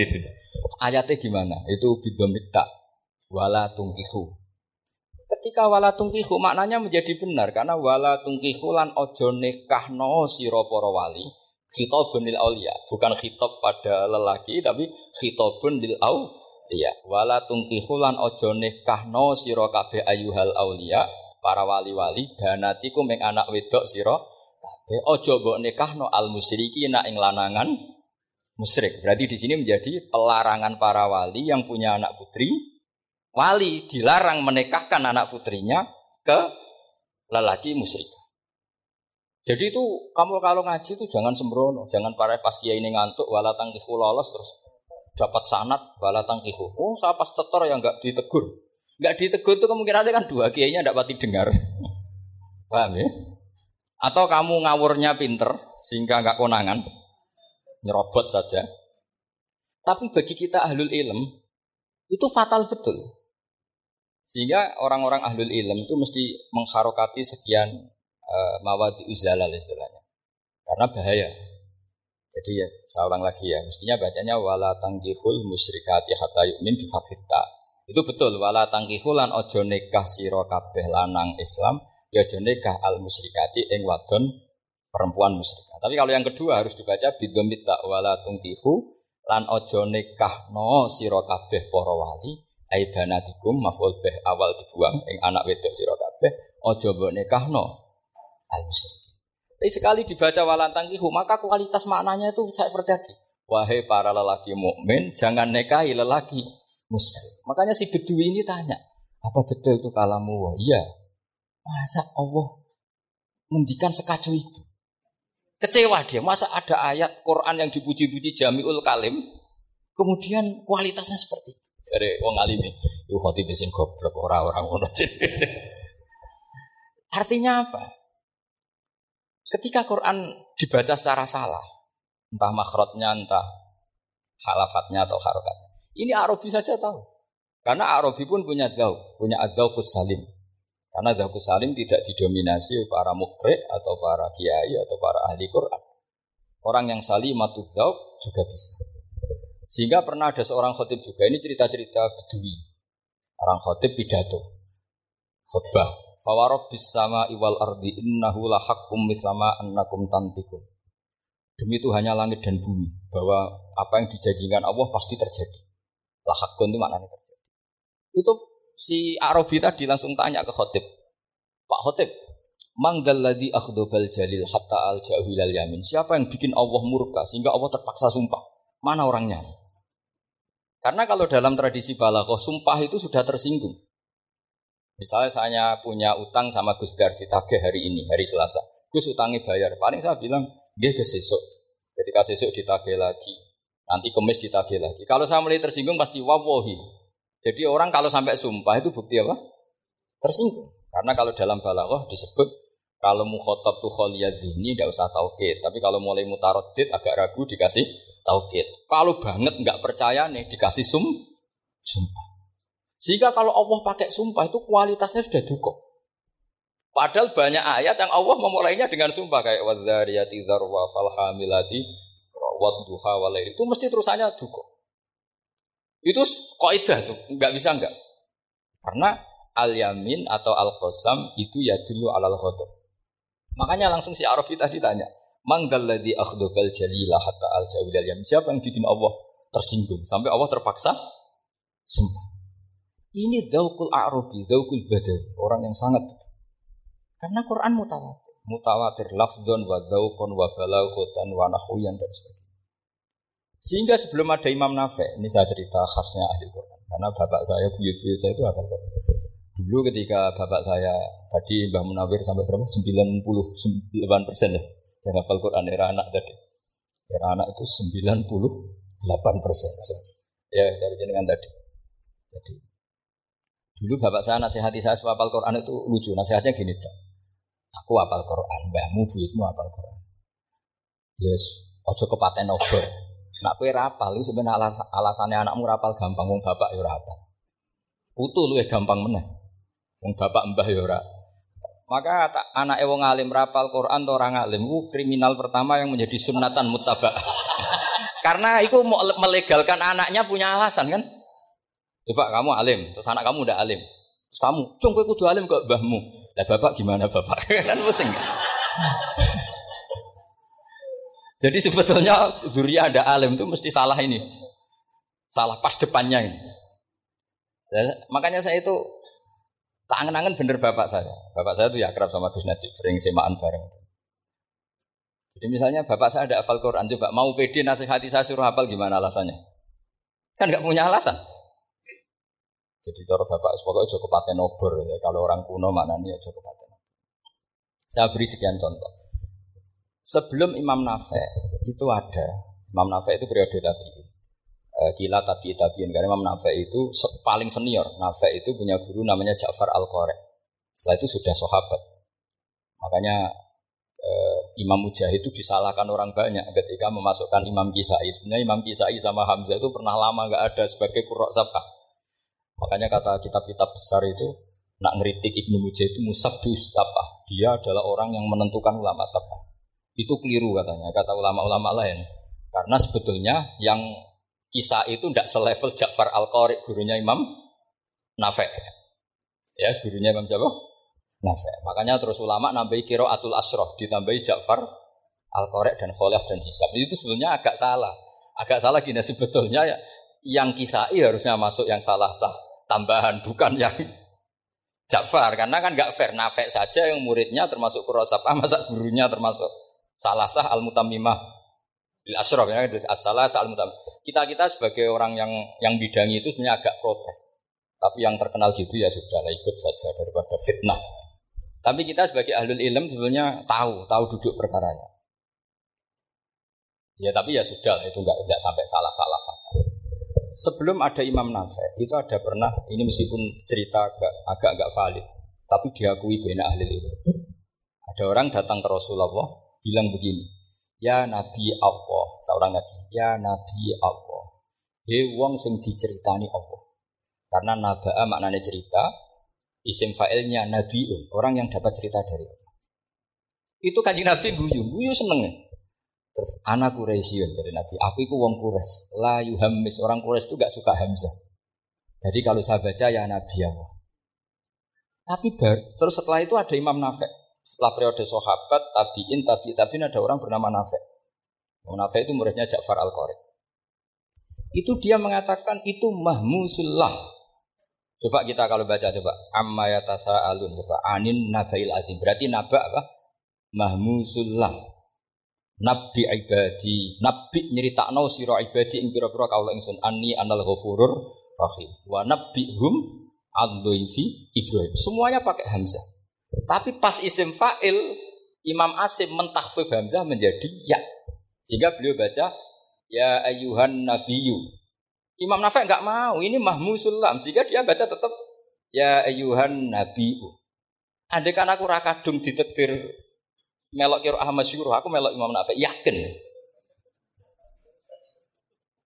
ayatnya gimana? Itu bidomita wala tungkihu ketika wala tungkihu maknanya menjadi benar karena wala tungkihu lan ojo nekahno siro poro wali. Khitabun lil aulia bukan khitab pada lelaki tapi khitabun lil aulia. Wala tungkihu lan ojo nekahno siro kabe ayuhal aulia para wali-wali danatiku meng anak wedok siro kabe ojo mbok nekahno al musyriki nak ing lanangan musyrik. Berarti di sini menjadi pelarangan para wali yang punya anak putri wali dilarang menikahkan anak putrinya ke lelaki musyrik. Jadi itu kamu kalau ngaji itu jangan sembrono, jangan para pas kiai ini ngantuk wala tangkihu lolos terus dapat sanat wala tangkihu. Oh, saya pas tetor yang nggak ditegur. Nggak ditegur itu kemungkinan kan dua kiainya tidak pati dengar. Paham ya? Atau kamu ngawurnya pinter sehingga nggak konangan, nyerobot saja. Tapi bagi kita ahlul ilm itu fatal betul. Sehingga orang-orang ahlul ilm itu mesti mengharokati sekian uh, mawadi uzalal istilahnya. Karena bahaya. Jadi ya, saya ulang lagi ya, mestinya bacanya wala tanggihul musyrikati hatta yu'min bi Itu betul, wala tanggihul lan ojo nikah sira kabeh lanang Islam, ya nikah al musyrikati ing wadon perempuan musyrikah. Tapi kalau yang kedua harus dibaca bidomita wala tungkihu lan ojo nikahno sira kabeh wali aidanatikum maf'ul bih awal dibuang ing anak wedok sira kabeh ojo mbok nikahno al Tapi sekali dibaca walantang ihu, maka kualitas maknanya itu saya terjadi. Wahai para lelaki mukmin, jangan nikahi lelaki muslim. Makanya si Bedui ini tanya, apa betul itu kalamu? Iya. Masa Allah ngendikan sekacau itu? Kecewa dia, masa ada ayat Quran yang dipuji-puji Jamiul Kalim, kemudian kualitasnya seperti itu. Jadi wong alim itu khotib sing goblok orang-orang ngono. Artinya apa? Ketika Quran dibaca secara salah, entah makhrotnya, entah halafatnya atau harokatnya. Ini Arabi saja tahu. Karena Arabi pun punya gaul, punya adaukus salim. Karena adaukus salim tidak didominasi para mukre atau para kiai atau para ahli Quran. Orang yang salimatul gaul juga bisa. Sehingga pernah ada seorang khotib juga, ini cerita-cerita bedui. Orang khotib pidato. Khutbah. Fawarob sama iwal ardi innahu lahakkum mislama annakum tantikun. Demi itu hanya langit dan bumi. Bahwa apa yang dijanjikan Allah pasti terjadi. Lahakun itu maknanya terjadi. Itu si Arabi tadi langsung tanya ke khotib. Pak khotib, Mangdalladhi akhdobal jalil hatta al jahilal yamin. Siapa yang bikin Allah murka sehingga Allah terpaksa sumpah? Mana orangnya? Karena kalau dalam tradisi balaghah sumpah itu sudah tersinggung. Misalnya saya punya utang sama Gus Dar ditagih hari ini, hari Selasa. Gus utangnya bayar. Paling saya bilang, dia ke sesuk. Ketika sesuk ditagih lagi. Nanti kemis ditagih lagi. Kalau saya mulai tersinggung pasti wawohi. Jadi orang kalau sampai sumpah itu bukti apa? Tersinggung. Karena kalau dalam balaghah disebut kalau mukhotob tuh ini tidak usah tauhid. Tapi kalau mulai mutarodid agak ragu dikasih tauhid. Kalau banget nggak percaya nih dikasih sum sumpah. Sehingga kalau Allah pakai sumpah itu kualitasnya sudah cukup. Padahal banyak ayat yang Allah memulainya dengan sumpah kayak wadzariyati dzarwa fal hamilati wadduha walail itu mesti terusannya cukup. Itu kaidah tuh, nggak bisa nggak. Karena al yamin atau al qasam itu ya dulu alal khotob. Makanya langsung si Arafi tadi tanya, Mangdalladzi akhdokal jalila hatta al jawilal yang Siapa yang bikin Allah tersinggung sampai Allah terpaksa sumpah. Ini zaukul a'robi, zaukul badal, orang yang sangat karena Quran mutawatir, mutawatir lafzon wa zaukon wa balaghotan wa nahuyan dan sebagainya. Sehingga sebelum ada Imam Nafek, ini saya cerita khasnya ahli Quran. Karena bapak saya, buyut-buyut saya itu hafal Quran. Dulu ketika bapak saya, tadi Mbah Munawir sampai berapa? 98 persen ya yang hafal Quran era anak tadi. Era anak itu 98 persen. Ya dari jenengan tadi. Jadi dulu bapak saya nasihati saya supaya hafal Quran itu lucu. Nasihatnya gini dong. Aku hafal Quran, mbahmu buyutmu hafal Quran. Yes, ojo kepaten obor. Nak kue rapal itu sebenarnya alas, alasannya anakmu rapal gampang, wong bapak ya rapal. Lu ya gampang meneh. Wong bapak mbah ya ora. Maka anak wong alim rapal Quran atau orang alim itu kriminal pertama yang menjadi sunatan mutabak. Karena itu melegalkan anaknya punya alasan kan? Coba kamu alim, terus anak kamu udah alim. Terus kamu, cung kowe kudu alim kok mbahmu. Lah bapak gimana bapak? kan pusing. Jadi sebetulnya duri ada alim itu mesti salah ini. Salah pas depannya ini. makanya saya itu Tak angen-angen bener bapak saya. Bapak saya itu ya akrab sama Gus Najib, sering semaan bareng. Jadi misalnya bapak saya ada hafal Quran, coba mau pede nasihati saya suruh hafal gimana alasannya? Kan nggak punya alasan. Jadi cara bapak pokoknya cukup paten obor ya. Kalau orang kuno mana nih ya cukup paten. Saya beri sekian contoh. Sebelum Imam Nafeh itu ada Imam Nafeh itu periode tadi Eh, gila tapi tabiin karena Imam Nafi itu paling senior. Nafi itu punya guru namanya Ja'far al Qore. Setelah itu sudah sahabat. Makanya eh, Imam Mujahid itu disalahkan orang banyak ketika memasukkan Imam Kisai. Sebenarnya Imam Kisai sama Hamzah itu pernah lama nggak ada sebagai kurok sabah. Makanya kata kitab-kitab besar itu nak ngeritik Ibnu Mujahid itu musabdu istapah. Dia adalah orang yang menentukan ulama sabah. Itu keliru katanya, kata ulama-ulama lain. Karena sebetulnya yang kisah itu tidak selevel Ja'far Al-Qari, gurunya Imam Nafe. Ya, gurunya Imam siapa? Nafe. Makanya terus ulama nambahi kiro atul asroh, ditambahi Ja'far Al-Qari dan Kholaf dan Hisab. Itu sebetulnya agak salah. Agak salah gini sebetulnya ya yang kisai harusnya masuk yang salah sah tambahan bukan yang Ja'far karena kan nggak fair nafek saja yang muridnya termasuk kurosapa masa gurunya termasuk salah sah al mutamimah bil asrof ya asalah al mutam kita kita sebagai orang yang yang bidangi itu sebenarnya agak protes tapi yang terkenal gitu ya sudah lah ikut saja daripada fitnah tapi kita sebagai ahlul ilm sebenarnya tahu tahu duduk perkaranya Ya tapi ya sudah itu nggak nggak sampai salah-salah fatal. Sebelum ada Imam Nafi itu ada pernah ini meskipun cerita agak agak agak valid, tapi diakui bena ahli ilmu. Ada orang datang ke Rasulullah bilang begini, ya Nabi Allah, seorang Nabi, ya Nabi Allah, he wong sing diceritani Allah. Karena naba'a maknanya cerita, isim fa'ilnya nabiun, orang yang dapat cerita dari Allah. Itu kanji Nabi guyu, guyu seneng. Terus anak Quraisyun dari Nabi, aku itu wong Quraisy. La yuhammis orang Quraisy itu gak suka Hamzah. Jadi kalau saya baca ya Nabi Allah. Tapi terus setelah itu ada Imam Nafek. Setelah periode sahabat, tabiin, tabi, tabiin ada orang bernama Nafek. Imam Nafek itu muridnya Ja'far al -Qari. Itu dia mengatakan itu mahmusullah. Coba kita kalau baca coba amma alun coba anin nabail azim. Berarti naba apa? Mahmusullah Nabi ibadi, nabi nyeritakno sira ibadi ing pira-pira kaula ingsun anni anal ghafurur rahim. Wa hum al-dhaifi Ibrahim. Semuanya pakai hamzah. Tapi pas isim fa'il Imam Asim mentahfif hamzah menjadi ya. Sehingga beliau baca ya ayuhan nabiyyu. Imam Nafi enggak mau, ini mahmusul lam. Sehingga dia baca tetap ya ayuhan nabiyyu. Andai kan aku rakadung ditetir melok kiro Ahmad Syuruh, aku melok Imam Nafi, yakin.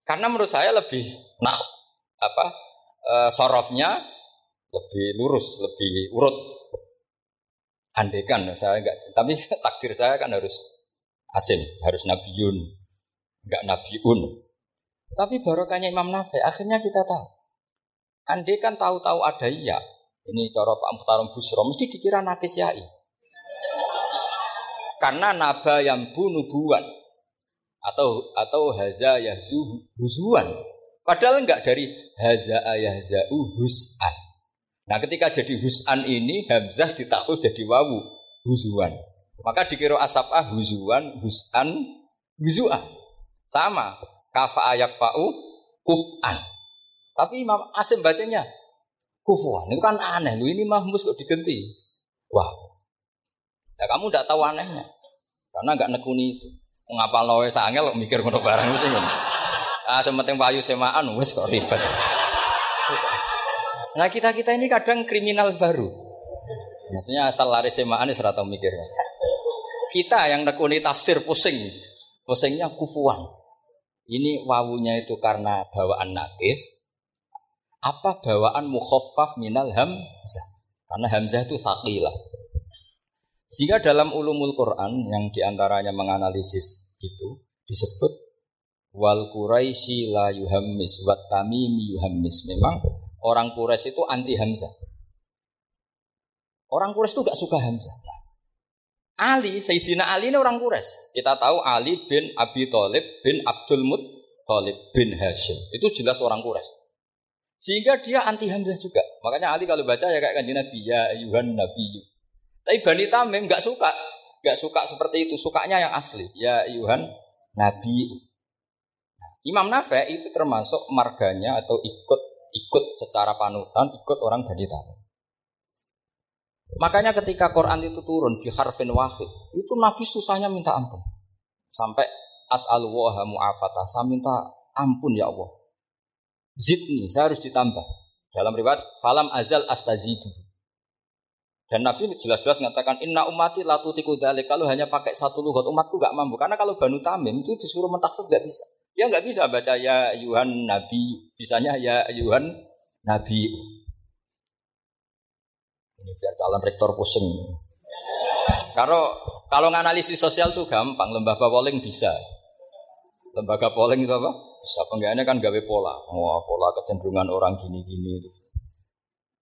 Karena menurut saya lebih nah apa e, sorofnya lebih lurus, lebih urut. Andekan saya enggak, tapi takdir saya kan harus asin, harus nabiun, enggak nabiun. Tapi barokahnya Imam Nafi, akhirnya kita tahu. Andekan tahu-tahu ada iya, ini cara Pak Muhtarom Busro, mesti dikira nakis yai. Karena naba yang bunuh buan atau atau haza yahzu huzuan. Padahal enggak dari haza yahzau hus'an. Nah ketika jadi hus'an ini hamzah ditakhuf jadi wawu huzuan. Maka dikira asapah huzuan hus'an huzuan. Sama kafa ayak fa'u kuf'an. Tapi Imam Asim bacanya kufuan. Itu kan aneh. Lu ini mahmus kok diganti. Wah, Ya kamu tidak tahu anehnya. Karena nggak nekuni itu. Mengapa lo sangel mikir ngono barang. Ah sementing payu semaan wes kok ribet. Nah kita-kita ini kadang kriminal baru. Maksudnya asal lari semaan serata mikir. Kita yang nekuni tafsir pusing. Pusingnya kufuan. Ini wawunya itu karena bawaan nakis. Apa bawaan mukhaffaf minal hamzah. Karena hamzah itu saqilah. Sehingga dalam ulumul Quran yang di antaranya menganalisis itu disebut wal Quraisy la yuhammis wat tamimi yuhammis. Memang orang Quraisy itu anti Hamzah. Orang Quraisy itu gak suka Hamzah. Ali, Sayyidina Ali ini orang Quraisy. Kita tahu Ali bin Abi Thalib bin Abdul Muttalib bin Hashim. Itu jelas orang Quraisy. Sehingga dia anti Hamzah juga. Makanya Ali kalau baca ya kayak kanjeng Nabi ya ayuhan nabiyyu tapi Bani Tamim nggak suka, nggak suka seperti itu, sukanya yang asli. Ya Yuhan Nabi. Imam Nafi itu termasuk marganya atau ikut ikut secara panutan, ikut orang Bani Tamim. Makanya ketika Quran itu turun di harfin wahid, itu Nabi susahnya minta ampun. Sampai as'alwaha mu'afata, saya minta ampun ya Allah. Zidni, saya harus ditambah. Dalam riwayat, falam azal astazidu. Dan Nabi jelas-jelas mengatakan inna umati latu tiku dalik. Kalau hanya pakai satu lugat umatku gak mampu. Karena kalau Banu Tamim itu disuruh mentakfir gak bisa. Ya nggak bisa baca ya Yuhan Nabi. Bisanya ya Yuhan Nabi. Ini biar calon rektor pusing. Kalau kalau nganalisis sosial tuh gampang. Lembaga polling bisa. Lembaga polling itu apa? Bisa. Penggawaannya kan gawe pola. Oh, pola kecenderungan orang gini-gini.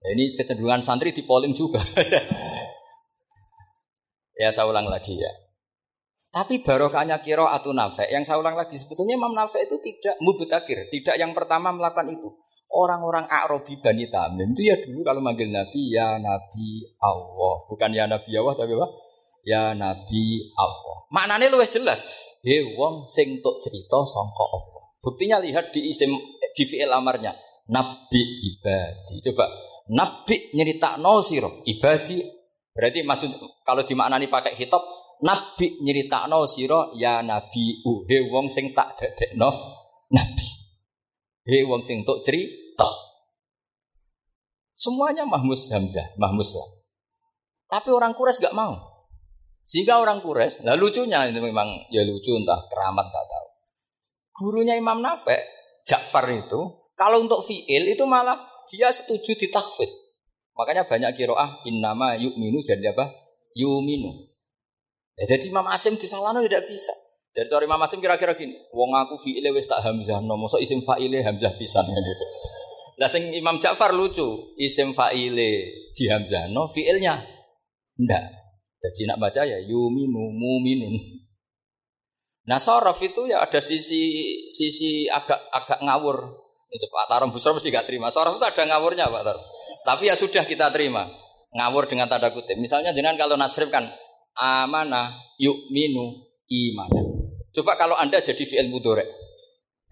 Ya, ini kecenderungan santri di polling juga. ya saya ulang lagi ya. Tapi barokahnya kiro atau nafek. Yang saya ulang lagi, sebetulnya Imam Nafek itu tidak mubutakir. Tidak yang pertama melakukan itu. Orang-orang Arabi Bani Tamim itu ya dulu kalau manggil Nabi, ya Nabi Allah. Bukan ya Nabi Allah, tapi apa? Ya Nabi Allah. Maknanya luwes jelas. He wong sing tok cerita sangka Allah. Buktinya lihat di isim di fi'il amarnya. Nabi ibadi. Coba Nabi nyerita no siro ibadi. Berarti maksud kalau dimaknani pakai hitop Nabi nyeritakno sira ya nabi he wong sing tak dadekno nabi. He wong sing tok cerita. Semuanya Mahmus Hamzah, Mahmus lah. Tapi orang Kures gak mau. Sehingga orang Kures, lah lucunya itu memang ya lucu entah keramat gak tahu. Gurunya Imam Nafek, Ja'far itu, kalau untuk fi'il itu malah dia setuju ditakfir. Makanya banyak kiroah innama yu'minu jadi apa? Yu'minu. Ya, jadi Imam Asim di Salano tidak bisa. Jadi dari Imam Asim kira-kira gini, wong aku fi'ile wis tak hamzah, no mosok isim fa'ile hamzah pisan gitu. Lah sing Imam Ja'far lucu, isim fa'ile di hamzah, no fi'ilnya ndak. Jadi nak baca ya yuminu muminun. Nah sorof itu ya ada sisi sisi agak agak ngawur. Itu Pak Tarom Busro mesti gak terima. Sorof itu ada ngawurnya Pak Tarom. Tapi ya sudah kita terima. Ngawur dengan tanda kutip. Misalnya jangan kalau nasrif kan amana yuk minu imana. Coba kalau Anda jadi fi'il mudorek.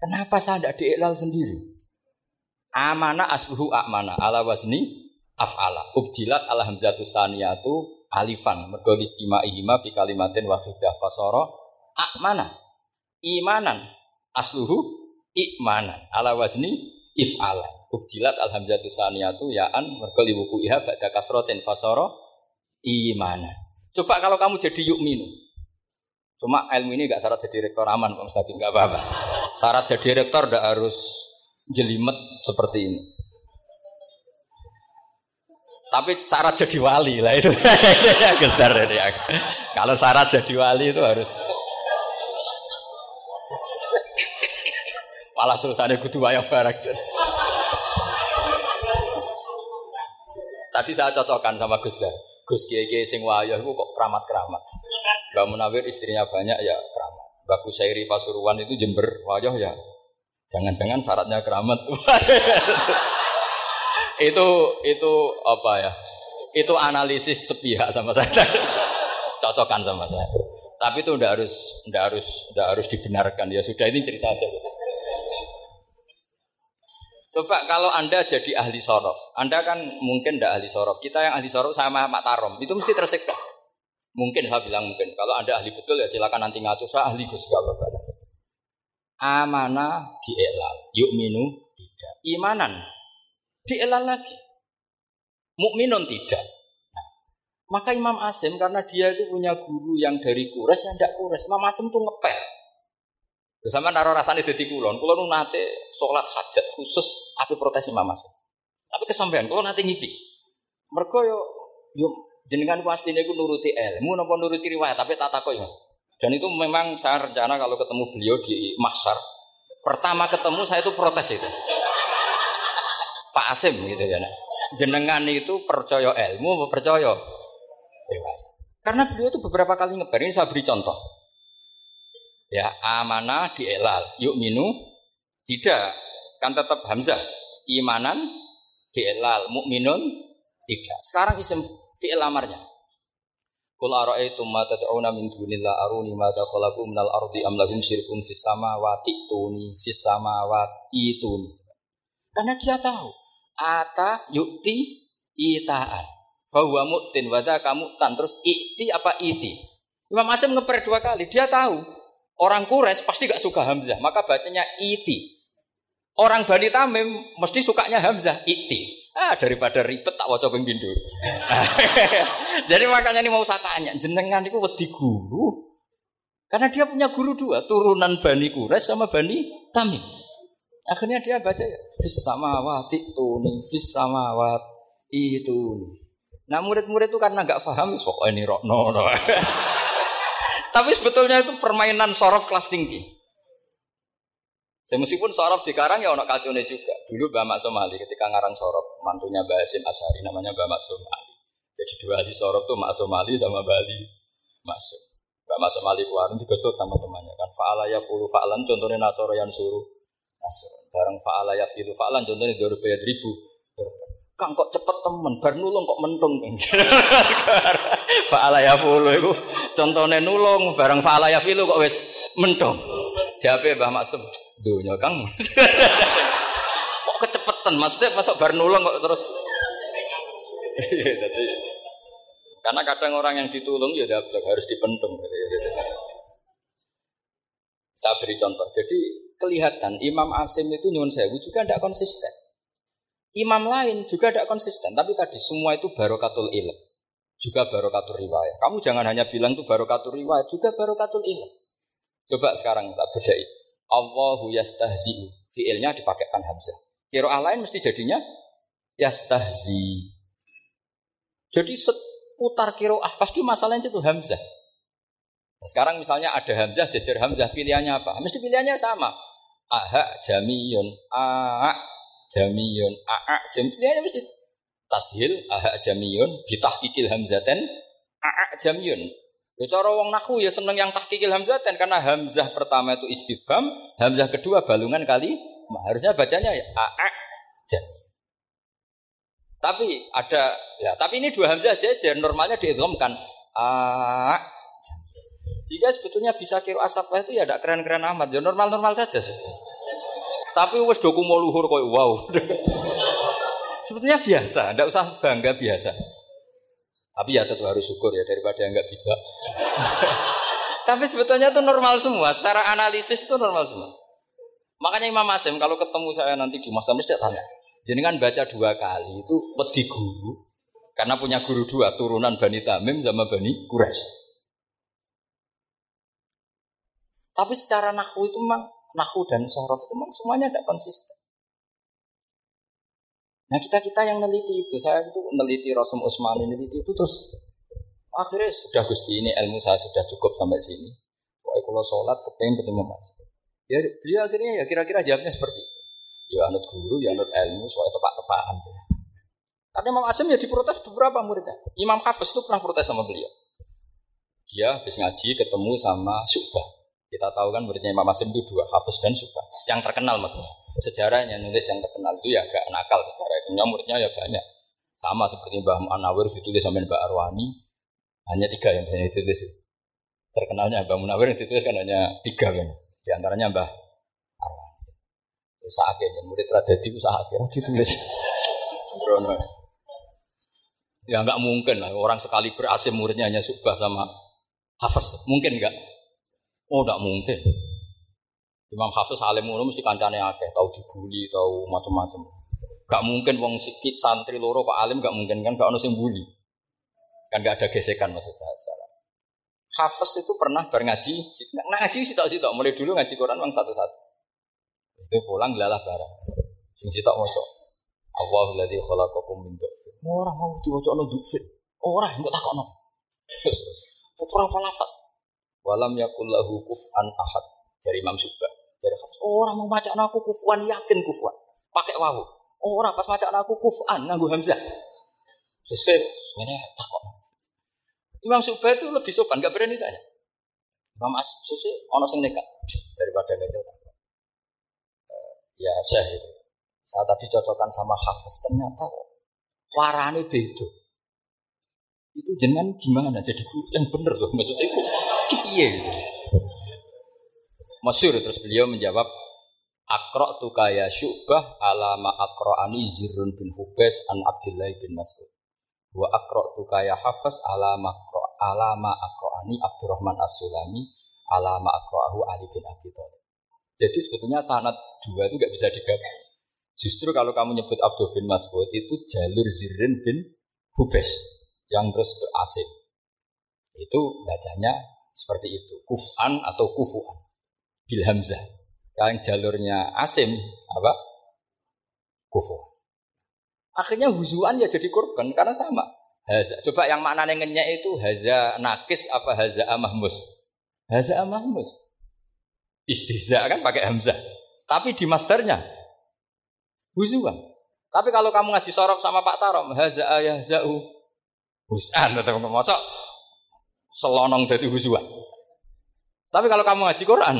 Kenapa saya tidak diiklal sendiri? Amana asluhu amana ala wasni af'ala. Ubjilat ala hamzatu saniyatu alifan. Mergo ihima fi kalimatin wahidah fasara amana. Imanan asluhu ikmanan ala wasni if'ala. Ubjilat al hamzatu saniyatu ya'an mergo liwuku iha ba'da kasrotin fasara imanan. Coba kalau kamu jadi yuk minum. Cuma ilmu ini gak syarat jadi rektor aman Pak Mustaqim, gak apa-apa. Syarat jadi rektor tidak harus jelimet seperti ini. Tapi syarat jadi wali lah itu. Gestar ya. Kalau syarat jadi wali itu harus malah terus ada kudu wayang barak. Tadi saya cocokkan sama Gus Dar. Gus Kiai Kiai sing wayah itu kok keramat-keramat. Mbak Munawir istrinya banyak ya keramat. Mbak Kusairi Pasuruan itu Jember wayah ya. Jangan-jangan syaratnya keramat. itu itu apa ya? Itu analisis sepihak sama saya. Cocokkan sama saya. Tapi itu ndak harus ndak harus ndak harus dibenarkan ya sudah ini cerita aja. Coba kalau Anda jadi ahli sorof, Anda kan mungkin tidak ahli sorof. Kita yang ahli sorof sama Mak Tarom, itu mesti tersiksa. Mungkin saya bilang mungkin. Kalau Anda ahli betul ya silakan nanti ngacu. Saya ahli Gus, gak apa-apa. Amanah dielal, yuk minu tidak. Imanan dielal lagi. Mukminun tidak. Nah, maka Imam Asim karena dia itu punya guru yang dari kures yang tidak kures. Imam Asim tuh ngepel. Bersama naro rasanya jadi kulon, kulon nate sholat hajat khusus aku protes Imam Asim. Tapi kesampaian, kulon nate ngipi. Mereka yo yo jenengan pasti gue nuruti ilmu nopo nuruti riwayat, tapi tak ya. Dan itu memang saya rencana kalau ketemu beliau di Mahsar, pertama ketemu saya itu protes itu. Pak Asim gitu ya. Jenengan itu percaya ilmu, percaya riwayat. Karena beliau itu beberapa kali ngebar, ini saya beri contoh. Ya, amanah dielal. Yuk minu tidak. Kan tetap hamzah. Imanan dielal. Mukminun tidak. Sekarang isim fi'il amarnya. Qul ara'aytum ma tad'una min dunillah aruni ma khalaqu minal ardi am lahum syirkun fis samawati tuni fis samawati tuni. Karena dia tahu ata yukti itaan. Fahuwa mu'tin wada kamu tan terus iti apa iti. Imam Asim ngeper dua kali. Dia tahu Orang Kures pasti gak suka Hamzah, maka bacanya iti. Orang Bani Tamim mesti sukanya Hamzah, iti. Ah, daripada ribet tak wajah ping Jadi makanya ini mau saya tanya, jenengan itu wedi guru. Karena dia punya guru dua, turunan Bani Kures sama Bani Tamim. Akhirnya dia baca fis samawati tuni, fis samawat itu. Nah murid-murid itu karena nggak paham, pokoknya ini rokno. Tapi sebetulnya itu permainan sorof kelas tinggi. Saya meskipun sorof di Karang ya ono kacune juga. Dulu Mbak Mak Somali ketika ngarang sorof, mantunya Mbak Hasim Asari namanya Mbak Mak Somali. Jadi dua ahli sorof tuh Mak Somali sama Bali Masuk. Mbak masuk malik warung digosok sama temannya kan faala ya fulu faalan contohnya nasoro yang suruh nasoro bareng faala ya filu faalan contohnya dua rupiah ribu kang kok cepet temen? Bar nulung kok mentung faala ya fulu itu contohnya nulung bareng faala ya filu kok wes mentung. Jabe bah maksum? Dunia kang. Kok kecepetan? Maksudnya masuk bar nulung kok terus? Jadi karena kadang orang yang ditulung ya harus dipentung. Saya beri contoh. Jadi kelihatan Imam Asim itu nyuwun sewu juga tidak konsisten. Imam lain juga tidak konsisten. Tapi tadi semua itu barokatul ilm. Juga barokatul riwayat. Kamu jangan hanya bilang itu barokatul riwayat. Juga barokatul ilm. Coba sekarang kita bedai. Allahu yastahzi'u. Fi'ilnya dipakaikan Hamzah. Kiro lain mesti jadinya yastahzi. Jadi putar ah pasti masalahnya itu Hamzah. Nah, sekarang misalnya ada Hamzah, jajar Hamzah, pilihannya apa? Mesti pilihannya sama. Aha jamiyun, a jamiyun, a jam pilihannya mesti tashil, aha jamiyun, ditahkikil hamzaten, a jamiyun. Ya cara wong nahu ya seneng yang tahkikil hamzaten karena hamzah pertama itu istifham, hamzah kedua balungan kali, harusnya bacanya ya a jamiyun. Tapi ada ya, tapi ini dua hamzah jajar normalnya diidghamkan a jika sebetulnya bisa kira asapah itu ya tidak keren-keren amat, ya normal-normal saja. Sih. Tapi wes doku mau luhur kok wow. sebetulnya biasa, tidak usah bangga biasa. Tapi ya tentu harus syukur ya daripada nggak bisa. Tapi sebetulnya itu normal semua, secara analisis itu normal semua. Makanya Imam Asim kalau ketemu saya nanti di Mas Tamis dia tanya, Jenengan baca dua kali itu wedi guru karena punya guru dua turunan Bani Tamim sama Bani Quraisy. Tapi secara nahu itu memang nahu dan sorof itu memang semuanya tidak konsisten. Nah kita kita yang neliti itu, saya itu neliti Rasul Utsmani neliti itu terus akhirnya sudah gusti ini ilmu saya sudah cukup sampai sini. Pokoknya kalau sholat kepengen ketemu mas. Ya beliau akhirnya ya kira-kira jawabnya seperti itu ya anut guru, ya anut ilmu, soalnya tepak-tepakan. Karena Imam Asim ya diprotes beberapa muridnya. Imam Hafiz itu pernah protes sama beliau. Dia habis ngaji ketemu sama Subah. Kita tahu kan muridnya Imam Asim itu dua, Hafiz dan Subah. Yang terkenal maksudnya. Sejarahnya nulis yang terkenal itu ya agak nakal sejarah itu. Muridnya ya banyak. Sama seperti Mbah Munawir ditulis sama Mbak Arwani. Hanya tiga yang banyak ditulis. Terkenalnya Mbah Munawir yang ditulis kan hanya tiga kan. Di antaranya Mbah Usahake ya murid radadi usahake ditulis. Sembrono. Ya nggak mungkin lah orang sekali berhasil muridnya hanya subah sama hafaz. Mungkin nggak? Oh nggak mungkin. Imam Hafiz alim ngono mesti kancane akeh, tahu dibully, tahu macam-macam. Gak mungkin wong sikit santri loro Pak Alim gak mungkin kan gak ono sing bully. Kan gak ada gesekan maksud saya. Hafiz itu pernah berngaji, nah, ngaji tak mulai dulu ngaji Quran bang satu-satu. Itu pulang lalah barang. Sing sitok maca. Allahu ladzi khalaqakum min dhafin. Ora mau diwacana dhafin. Ora engko takokno. Ora falafat. Walam yakul lahu kuf'an ahad. Dari Imam Subah. Dari Hafiz. Orang mau maca aku kufuan yakin kufuan. Pakai wawu. Orang pas maca aku kuf'an nganggo hamzah. Sesuai ini takok. Imam Subah itu lebih sopan, gak berani tanya. Imam As, sesuai ono sing nekat daripada ngejel ya syekh itu. Saat tadi cocokkan sama Hafiz ternyata warane beda. Itu jangan gimana jadi yang bener loh maksudnya piye gitu. Masyur terus beliau menjawab Akro tu kaya syubah alama akro ani zirun bin hubes an Abdullah bin Mas'ud. Wa akro tu kaya hafaz alama akro alama akro ani Abdurrahman as-Sulami alama akro ahu Ali bin Abi. Jadi sebetulnya sanat dua itu nggak bisa digabung. Justru kalau kamu nyebut Abdul bin Mas'ud itu jalur Zirin bin Hubes yang terus ke Asim. Itu bacanya seperti itu. Kufan atau kufuan. Bil Hamzah. Yang jalurnya Asim apa? Kufuan. Akhirnya huzuan ya jadi korban karena sama. Haza. Coba yang maknanya ngenyek itu haza nakis apa haza amahmus? Haza amahmus. Istihza kan pakai hamzah. Tapi di masternya huzuan. Tapi kalau kamu ngaji sorok sama Pak Tarom, haza ayah zau husan atau mosok selonong dari huzuan. Tapi kalau kamu ngaji Quran,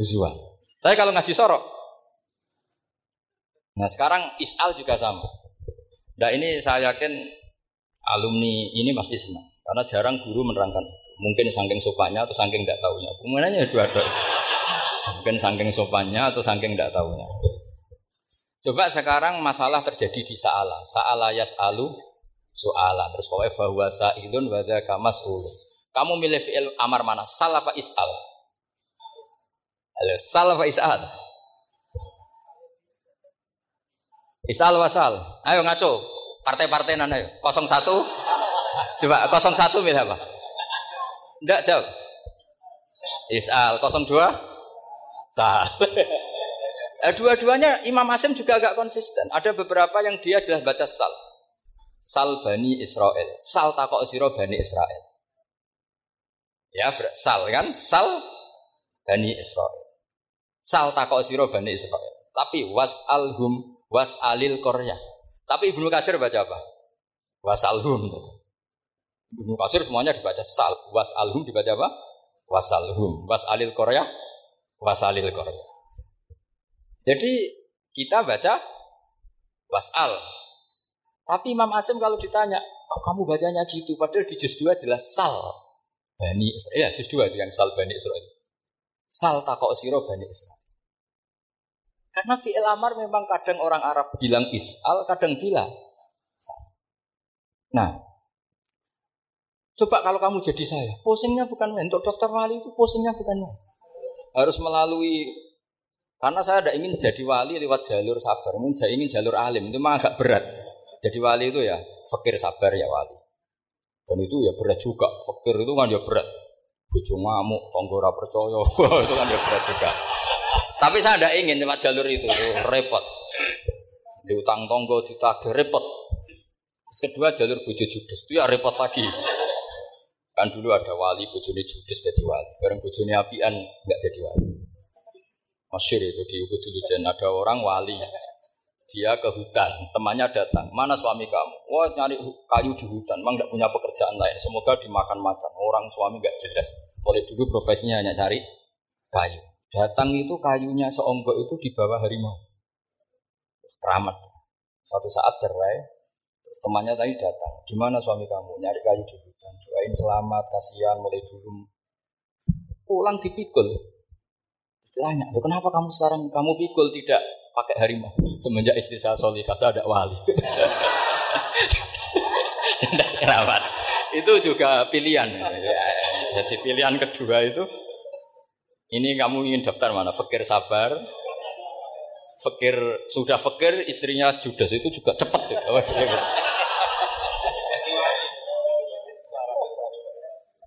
huzuan. Tapi kalau ngaji sorok, nah sekarang isal juga sama. Nah ini saya yakin alumni ini pasti senang karena jarang guru menerangkan Mungkin saking sopannya atau saking tidak tahunya. Kemudiannya dua-dua. Mungkin saking sopannya atau saking tidak tahunya. Coba sekarang masalah terjadi di Sa'ala. Sa'ala yas'alu soalan. Terus pokoknya bahwa sa'ilun wada kamas'ul. Kamu milih fi'il amar mana? Sal apa is'al? Halo, sal apa is'al? Is'al wasal. Ayo ngaco. Partai-partai nana ayo. 01. Coba 01 milih apa? Enggak jawab. Is'al 02. Sal. Eh, dua-duanya Imam Asim juga agak konsisten. Ada beberapa yang dia jelas baca sal. Sal Bani Israel. Sal takok siro Bani Israel. Ya, sal kan? Sal Bani Israel. Sal takok siro Bani Israel. Tapi was alhum was alil korya. Tapi Ibnu Kasir baca apa? Was alhum. Ibnu Kasir semuanya dibaca sal. Was alhum dibaca apa? Was alhum. Was alil korya. Was alil korya. Jadi kita baca wasal. Tapi Imam Asim kalau ditanya, kamu bacanya gitu? Padahal di juz 2 jelas sal. Bani Israel. Ya, juz 2 itu yang sal Bani Israel. Sal takok siro Bani Israel. Karena fi'il amar memang kadang orang Arab bilang is'al, kadang bilang sal. Nah, coba kalau kamu jadi saya, posingnya bukan main. Untuk daftar wali itu posingnya bukan main. Harus melalui karena saya tidak ingin jadi wali lewat jalur sabar, saya ingin jalur alim itu mah agak berat. Jadi wali itu ya fakir sabar ya wali. Dan itu ya berat juga. Fakir itu kan ya berat. Bojo ngamuk, tonggora percaya, itu kan ya berat juga. Tapi saya tidak ingin lewat jalur itu, repot. Di utang tonggo ditagih repot. Terus kedua jalur bojo judes itu ya repot lagi. Kan dulu ada wali bojone judes jadi wali, bareng bojone apian nggak jadi wali. Masyur itu di Ubudul ada orang wali. Dia ke hutan, temannya datang. Mana suami kamu? Wah nyari kayu di hutan. Memang tidak punya pekerjaan lain. Semoga dimakan macan. Orang suami nggak jelas. Oleh dulu profesinya hanya cari kayu. Datang itu kayunya seonggok itu di bawah harimau. Keramat. Suatu saat cerai. Terus temannya tadi datang. Gimana suami kamu? Nyari kayu di hutan. Doain selamat, kasihan, mulai dulu. Pulang dipikul Tanya, kenapa kamu sekarang kamu pikul tidak pakai harimau? Semenjak istri saya solihah, saya ada wali. Tidak kerabat. Itu juga pilihan. Jadi pilihan kedua itu, ini kamu ingin daftar mana? Fakir sabar, fakir sudah fakir, istrinya judas itu juga cepat.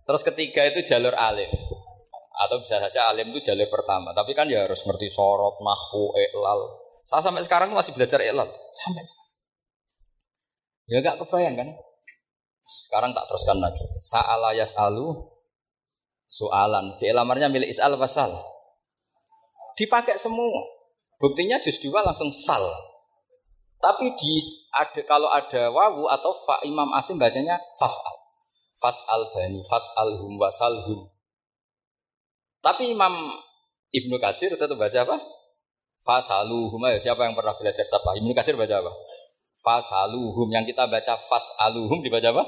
Terus ketiga itu jalur alim. Atau bisa saja alim itu jalur pertama. Tapi kan ya harus ngerti sorot, nahu, elal. Saya sampai sekarang masih belajar elal. Sampai sekarang. Ya gak kebayang kan? Sekarang tak teruskan lagi. Sa'ala yas'alu soalan. Fi'il amarnya milik is'al wasal. Dipakai semua. Buktinya juz dua langsung sal. Tapi di ada kalau ada wawu atau fa Imam Asim bacanya fasal. Fasal bani, fasal hum, wasal hum. Tapi Imam Ibnu Kasir tetap baca apa? Fasaluhum ya siapa yang pernah belajar siapa? Ibnu Kasir baca apa? Fasaluhum yang kita baca fasaluhum dibaca apa?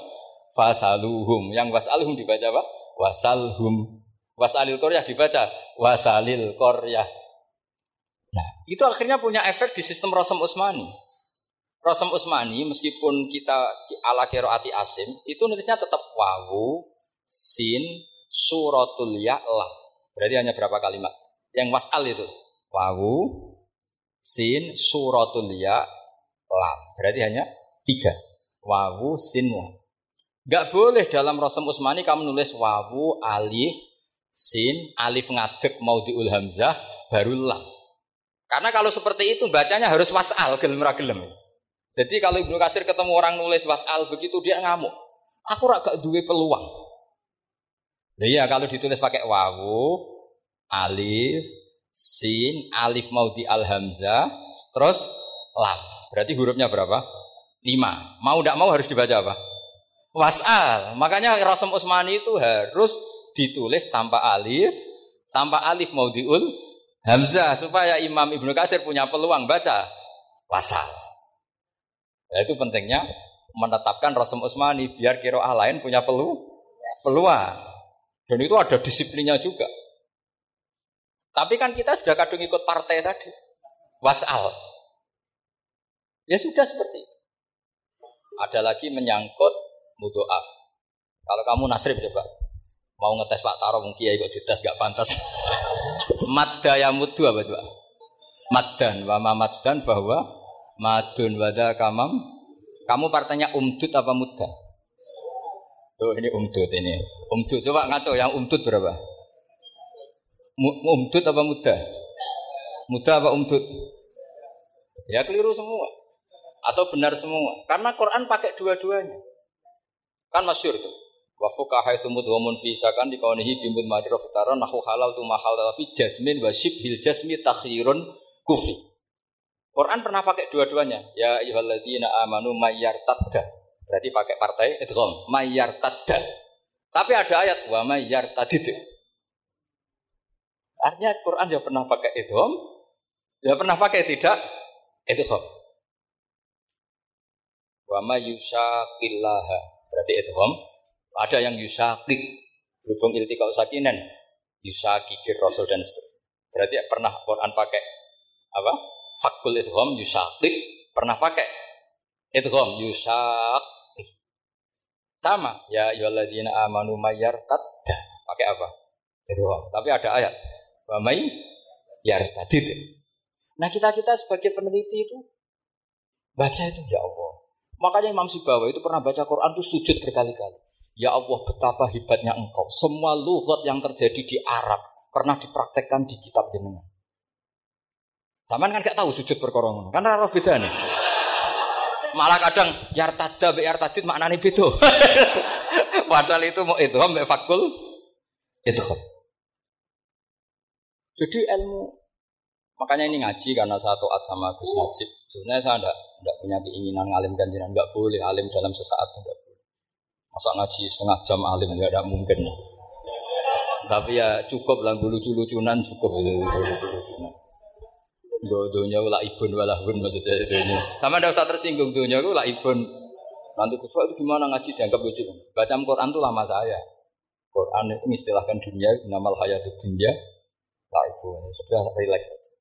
Fasaluhum yang wasaluhum dibaca apa? Wasalhum wasalil koryah dibaca wasalil koryah. Nah, itu akhirnya punya efek di sistem Rosem Usmani. Rosem Usmani meskipun kita ala keroati asim itu nulisnya tetap wawu, sin, suratul ya, lam. Berarti hanya berapa kalimat? Yang wasal itu. Wawu, sin, suratul ya, lam. Berarti hanya tiga. Wawu, sin, lam. Gak boleh dalam Rasul Usmani kamu nulis wawu, alif, sin, alif ngadek mau diul hamzah, baru lam. Karena kalau seperti itu bacanya harus wasal, gelem gelem. Jadi kalau Ibnu Kasir ketemu orang nulis wasal begitu dia ngamuk. Aku gak duwe peluang. Iya kalau ditulis pakai wawu, alif, sin, alif mau di al hamzah, terus lam. Berarti hurufnya berapa? Lima. Mau tidak mau harus dibaca apa? Wasal. Makanya Rasul Usmani itu harus ditulis tanpa alif, tanpa alif mau diul hamzah supaya Imam Ibnu Kasir punya peluang baca wasal. Ya, itu pentingnya menetapkan Rasul Utsmani biar kiroah lain punya pelu peluang. Dan itu ada disiplinnya juga. Tapi kan kita sudah kadung ikut partai tadi. Wasal. Ya sudah seperti itu. Ada lagi menyangkut mudoaf. Kalau kamu nasrib coba. Mau ngetes Pak Taro mungkin ya ikut dites gak pantas. Madda ya mudu apa coba? Maddan wa maddan bahwa madun wada kamam. Kamu partainya umdut apa muda? Oh ini umdut ini. Umdut coba ngaco yang umdut berapa? Umdut apa muda? Muda apa umdut? Ya keliru semua. Atau benar semua. Karena Quran pakai dua-duanya. Kan masyur tuh. Wa fuqaha sumut wa munfisakan di kaunihi bimbun madira fitara nahu halal tu mahal jasmin wa shibhil jasmi takhirun kufi. Quran pernah pakai dua-duanya. Ya ayyuhalladzina amanu mayyartadda. Berarti pakai partai idgham mayyartadda. Tapi ada ayat wa mayyartadid. Artinya Quran ya pernah pakai idgham, ya pernah pakai tidak idgham. Wa mayyushaqillaha. Berarti idgham ada yang yusakik, berhubung iltika sakinen, yusakikir rasul dan seterusnya. Berarti pernah Quran pakai apa? Fakul idgham yusakik, pernah pakai idgham yusakik. Sama, ya ayyuhalladzina amanu mayyartadda. Pakai apa? Idgham. Tapi ada ayat. Wa may yartadid. Nah kita-kita sebagai peneliti itu baca itu ya Allah. Makanya Imam Sibawa itu pernah baca Quran itu sujud berkali-kali. Ya Allah betapa hebatnya engkau. Semua lughat yang terjadi di Arab pernah dipraktekkan di kitab jenengan. Zaman kan gak tahu sujud berkorong. Karena roh beda nih. Malah kadang yartada be yartadid maknanya beda. Padahal itu mau itu mbak fakul itu. Jadi ilmu makanya ini ngaji karena saya taat sama Gus Najib. Sebenarnya saya enggak, enggak punya keinginan ngalim kanjiran, enggak boleh alim dalam sesaat enggak Masa ngaji setengah jam alim nggak ada mungkin. Tapi ya cukup lah lucu-lucunan cukup lucu-lucunan. Gue dunia lah ibun walahun maksudnya dunia. Sama ada usah tersinggung dunia gue lah ibun. Nanti kuswa itu gimana ngaji dianggap lucu? Baca Quran itu lama saya. Quran itu mengistilahkan dunia, nama hayat dunia. Lah ibun sudah relax saja.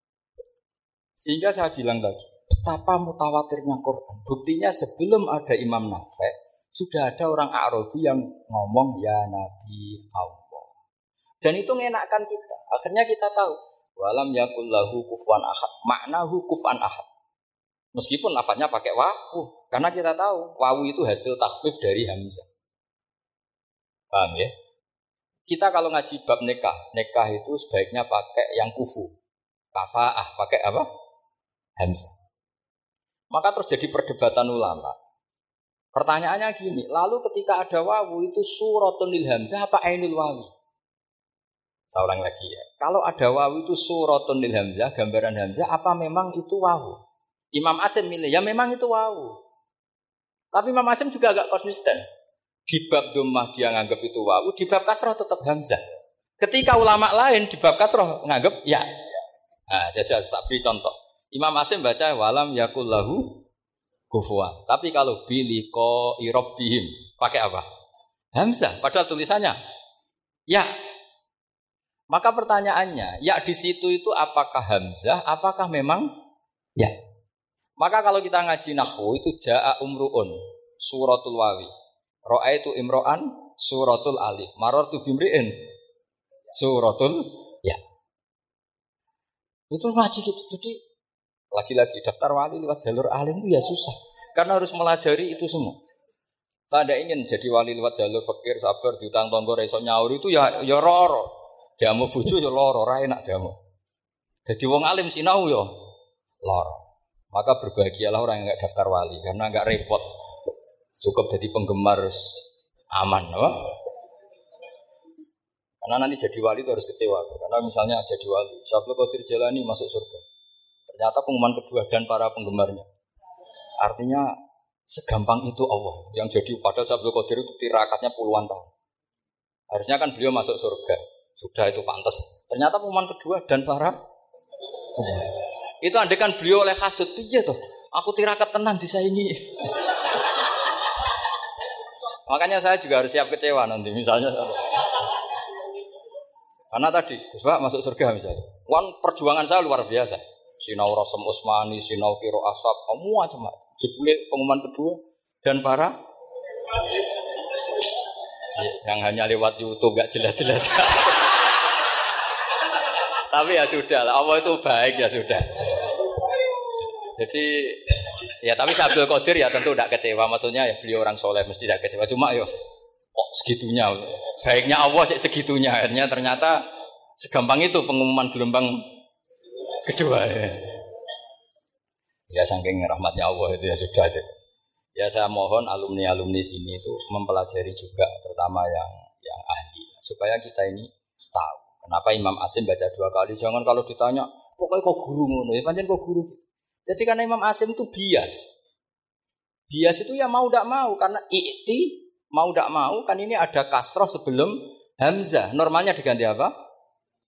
Sehingga saya bilang lagi, betapa mutawatirnya Quran. Buktinya sebelum ada Imam Nafek, sudah ada orang Arabi yang ngomong ya Nabi Allah. Dan itu mengenakkan kita. Akhirnya kita tahu. Walam yakullahu kufwan ahad. Maknahu kufan ahad. Meskipun lafadznya pakai wawu. Karena kita tahu wawu itu hasil takfif dari hamzah. Paham ya? Kita kalau ngaji bab nikah, nikah itu sebaiknya pakai yang kufu. Kafaah, pakai apa? Hamzah. Maka terjadi perdebatan ulama. Pertanyaannya gini, lalu ketika ada wawu itu suratun lil hamzah apa ainul wawi? Seorang lagi ya. Kalau ada wawu itu suratun lil hamzah, gambaran hamzah apa memang itu wawu? Imam Asim milih, ya memang itu wawu. Tapi Imam Asim juga agak konsisten. Di bab domah dia nganggap itu wawu, di bab kasroh tetap hamzah. Ketika ulama lain di bab kasroh nganggap ya. Nah, jajal, tak beri contoh. Imam Asim baca walam yakullahu kufuan. Tapi kalau bili ko irobihim pakai apa? Hamzah. Padahal tulisannya ya. Maka pertanyaannya, ya di situ itu apakah hamzah? Apakah memang ya? Maka kalau kita ngaji nahwu itu jaa umruun suratul wawi. Roa itu imro'an suratul alif. Maror tu bimriin suratul ya. Itu ngaji gitu. Jadi lagi-lagi daftar wali lewat jalur alim itu ya susah. Karena harus melajari itu semua. Saya tidak ingin jadi wali lewat jalur fakir, sabar, diutang tonggo, reso nyaur itu ya ya roro. Jamu bucu ya loro, ora enak jamu. Jadi wong alim sinau ya loro. Maka berbahagialah orang yang nggak daftar wali karena nggak repot. Cukup jadi penggemar aman, no? Karena nanti jadi wali itu harus kecewa. Karena misalnya jadi wali, Syablu Qadir Jalani masuk surga. Ternyata pengumuman kedua dan para penggemarnya. Artinya segampang itu Allah yang jadi padahal Sabtu Qadir itu tirakatnya puluhan tahun. Harusnya kan beliau masuk surga. Sudah itu pantas. Ternyata pengumuman kedua dan para itu andekan beliau oleh hasut, iya tuh. Aku tirakat tenan di ini. Makanya saya juga harus siap kecewa nanti misalnya. Karena tadi, Gus masuk surga misalnya. Wan perjuangan saya luar biasa. Sinau Rasem Usmani, Sinau Kiro Asap, semua cuma. Jebule pengumuman kedua dan para yang hanya lewat YouTube gak jelas-jelas. Tapi ya sudah lah, Allah itu baik ya sudah. Jadi ya tapi Abdul Qadir ya tentu tidak kecewa. Maksudnya ya beliau orang soleh mesti tidak kecewa. Cuma yo kok segitunya baiknya Allah cek segitunya akhirnya ternyata segampang itu pengumuman gelombang kedua ya. Ya saking rahmatnya Allah itu ya sudah itu. Ya saya mohon alumni-alumni sini itu mempelajari juga terutama yang yang ahli supaya kita ini tahu kenapa Imam Asim baca dua kali. Jangan kalau ditanya pokoknya kok guru ngono ya panjang kok guru. Jadi karena Imam Asim itu bias. Bias itu ya mau tidak mau karena i'ti Mau tidak mau kan ini ada kasroh sebelum hamzah. Normalnya diganti apa?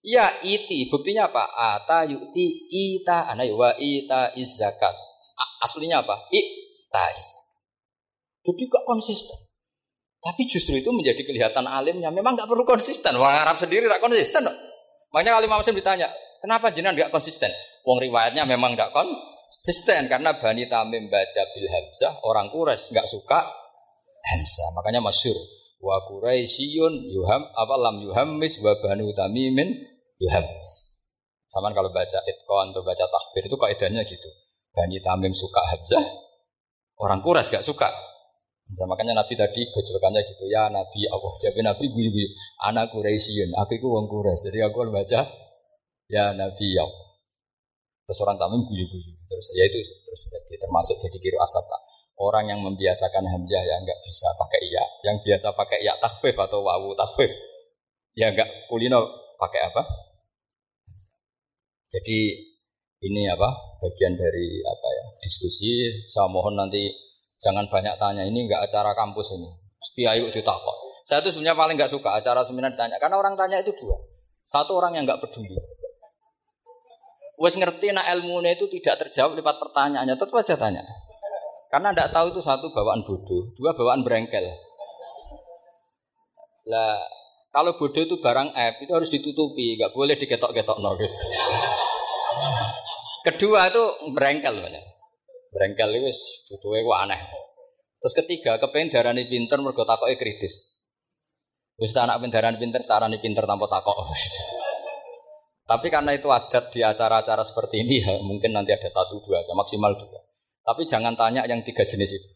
Ya iti. Buktinya apa? Ata yu'ti ita ana wa ita izakat. Aslinya apa? Ita izakat. Jadi kok konsisten. Tapi justru itu menjadi kelihatan alimnya. Memang nggak perlu konsisten. Orang Arab sendiri nggak konsisten. Dong. Makanya Imam Muslim ditanya, kenapa jenengan nggak konsisten? Wong riwayatnya memang nggak konsisten karena Bani Tamim baca bil Hamzah, orang Quraisy nggak suka Hamsa. Makanya masyur. Wa Quraisyun yuham apa lam yuhammis wa banu tamimin yuhammis. Sama kalau baca itqan atau baca takbir itu kaidahnya gitu. Bani Tamim suka Hamzah, orang Quraisy gak suka. Nah, makanya Nabi tadi gejolkannya gitu ya Nabi Allah jadi Nabi gue gue anak Quraisyun aku itu wong Quraisy jadi aku baca ya Nabi ya terus orang Tamim gue gue terus ya itu terus jadi termasuk jadi kiri asap pak Orang yang membiasakan hamzah ya nggak bisa pakai iya, yang biasa pakai iya takfif atau wawu takfif, ya nggak kulino pakai apa? Jadi ini apa bagian dari apa ya diskusi. Saya mohon nanti jangan banyak tanya. Ini nggak acara kampus ini. Setiap yuk ditakok. Saya itu sebenarnya paling nggak suka acara seminar tanya karena orang tanya itu dua. Satu orang yang nggak peduli. Wes ngerti nak ilmunya itu tidak terjawab lewat pertanyaannya, tetap aja tanya. Karena tidak tahu itu satu bawaan bodoh, dua bawaan berengkel. Lah kalau bodoh itu barang app itu harus ditutupi, nggak boleh diketok-ketok gitu. Kedua itu berengkel banyak. Berengkel itu butuhnya gua aneh. Terus ketiga, kepengen darani pinter mergo takoke kritis. Wis anak pendaran pinter, darani pinter tanpa takok. Tapi karena itu adat di acara-acara seperti ini ya, mungkin nanti ada satu dua aja maksimal dua. Tapi jangan tanya yang tiga jenis itu.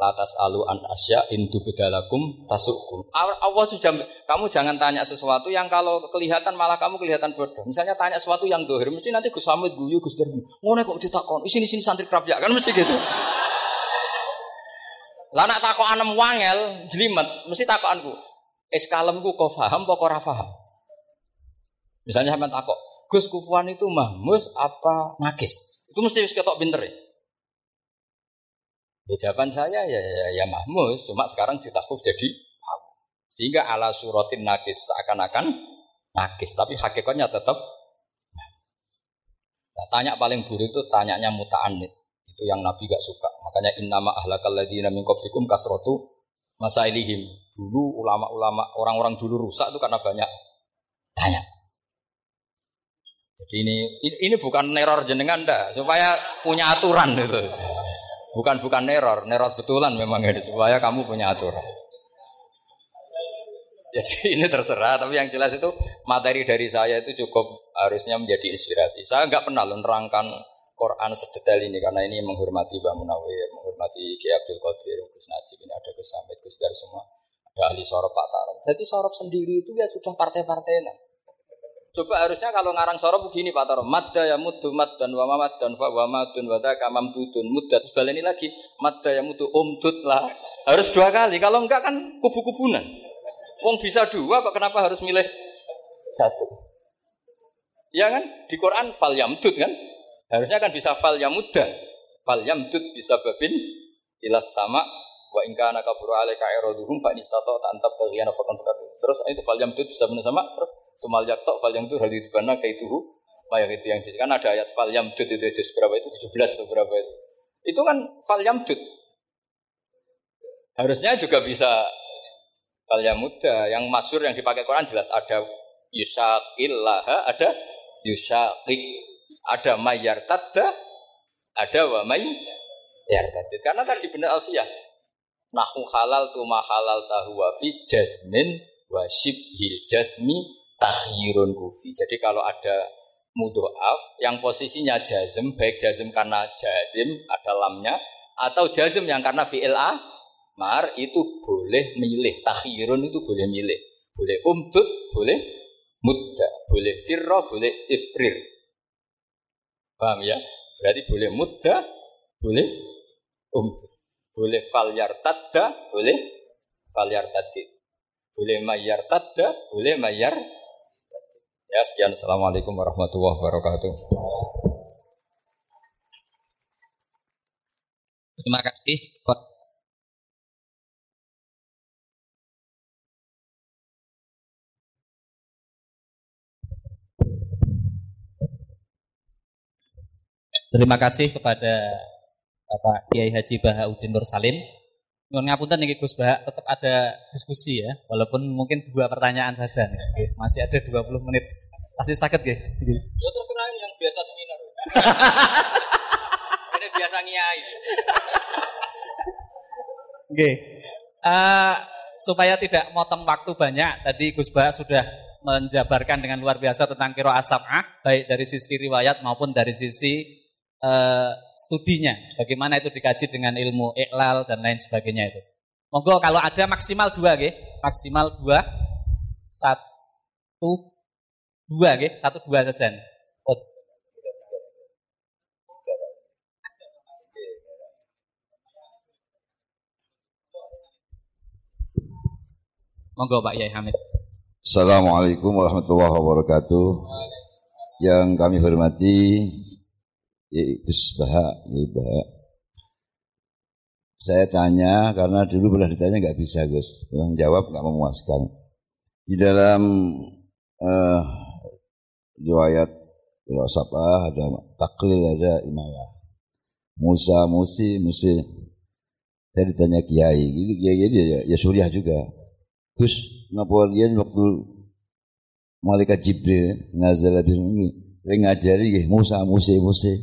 Latas alu an asya intu bedalakum tasukum. Allah sudah kamu jangan tanya sesuatu yang kalau kelihatan malah kamu kelihatan bodoh. Misalnya tanya sesuatu yang dohir, mesti nanti Gus Hamid guyu Gus Darbi. Ngono kok ditakon. Sini sini santri kerap ya kan mesti gitu. Lah nak takok anem wangel, jelimet, mesti takokanku. Es kalemku kau paham apa ora? Misalnya sampean takok, Gus Kufuan itu mahmus apa nakis? Itu mesti wis ketok pinter ya. Ya jawaban saya ya ya, ya mahmus, cuma sekarang ditakuf jadi sehingga ala suratin nakis seakan-akan nakis, tapi hakikatnya tetap nah, tanya paling buruk itu tanyanya muta'anid. Itu yang Nabi gak suka. Makanya innama ahlakal ladina min qablikum kasrotu masailihim. Dulu ulama-ulama orang-orang dulu rusak itu karena banyak tanya. Jadi ini ini bukan neror jenengan dah, supaya punya aturan itu. Bukan bukan neror, neror betulan memang ini supaya kamu punya aturan. Jadi ini terserah, tapi yang jelas itu materi dari saya itu cukup harusnya menjadi inspirasi. Saya nggak pernah menerangkan Quran sedetail ini karena ini menghormati Mbak Munawir, menghormati Ki Abdul Qadir, Gus Najib, ini ada Gus Samit, Gus Dar semua, ada ahli sorop Pak Tarok. Jadi sorop sendiri itu ya sudah partai-partainan. Coba harusnya kalau ngarang sorob begini Pak Taro. Madda ya muddu dan wa dan fa wa madun wa daka mamdudun. Mudda terus ini lagi. Madda ya muddu umdud lah. Harus dua kali. Kalau enggak kan kubu-kubunan. Wong bisa dua kok kenapa harus milih satu? Ya kan? Di Quran fal yamdud kan? Harusnya kan bisa fal yamudda. Fal yamdud bisa babin ilas sama Wa in kana kaburu alaika iraduhum fa in istata antab taghiyana faqan Terus itu fal yamdud bisa sama terus sumal yaktok fal yang itu hal itu bana kaituhu Mayak itu yang kan ada ayat fal yamdud itu juz berapa itu? 17 atau berapa itu. Itu kan fal yamdud. Harusnya juga bisa fal yamuda. Yang masyur yang dipakai Quran jelas ada yusaqillaha ada yusaqik ada mayar tadda ada wa may yartadid karena tadi benar alfiyah Nahu halal tu ma halal tahu wa fi jasmin wa shibhil jasmi takhirun kufi. Jadi kalau ada mudoaf yang posisinya jazm, baik jazm karena jazim ada lamnya, atau jazm yang karena fi'il mar itu boleh milih. Takhirun itu boleh milih. Boleh umdud, boleh mudda, boleh firro, boleh ifrir. Paham ya? Berarti boleh mudda, boleh umdud. Boleh falyar tadda, boleh falyar tadid. Boleh mayar tadda, boleh mayar Ya sekian. Assalamualaikum warahmatullahi wabarakatuh. Terima kasih. Terima kasih kepada Bapak Kiai Haji Bahauddin Nur Salim. Nyuwun ngapunten niki Gus Bah, tetap ada diskusi ya, walaupun mungkin dua pertanyaan saja nih. Masih ada 20 menit. Pasti sakit ya? Ya terserah yang biasa seminar. Ini biasa ngiai. Oke. Uh, supaya tidak motong waktu banyak, tadi Gus Bah sudah menjabarkan dengan luar biasa tentang kiro asab'ah, baik dari sisi riwayat maupun dari sisi uh, studinya, bagaimana itu dikaji dengan ilmu iklal dan lain sebagainya itu. Monggo kalau ada maksimal dua, ge, maksimal dua, satu, dua, ge, satu dua saja. Oh. Monggo Pak Yai Hamid. Assalamualaikum warahmatullahi wabarakatuh. Yang kami hormati Gus Baha, ya Baha. Saya tanya karena dulu pernah ditanya nggak bisa Gus, yang jawab nggak memuaskan. Di dalam uh, riwayat Sapa ada taklil ada imalah. Musa, Musi, Musi. Saya ditanya Kiai, gitu Kiai dia ya, ya Suriah juga. Gus, Napoleon waktu malaikat Jibril nazar ini Ring ngajari Musa Musa Musa.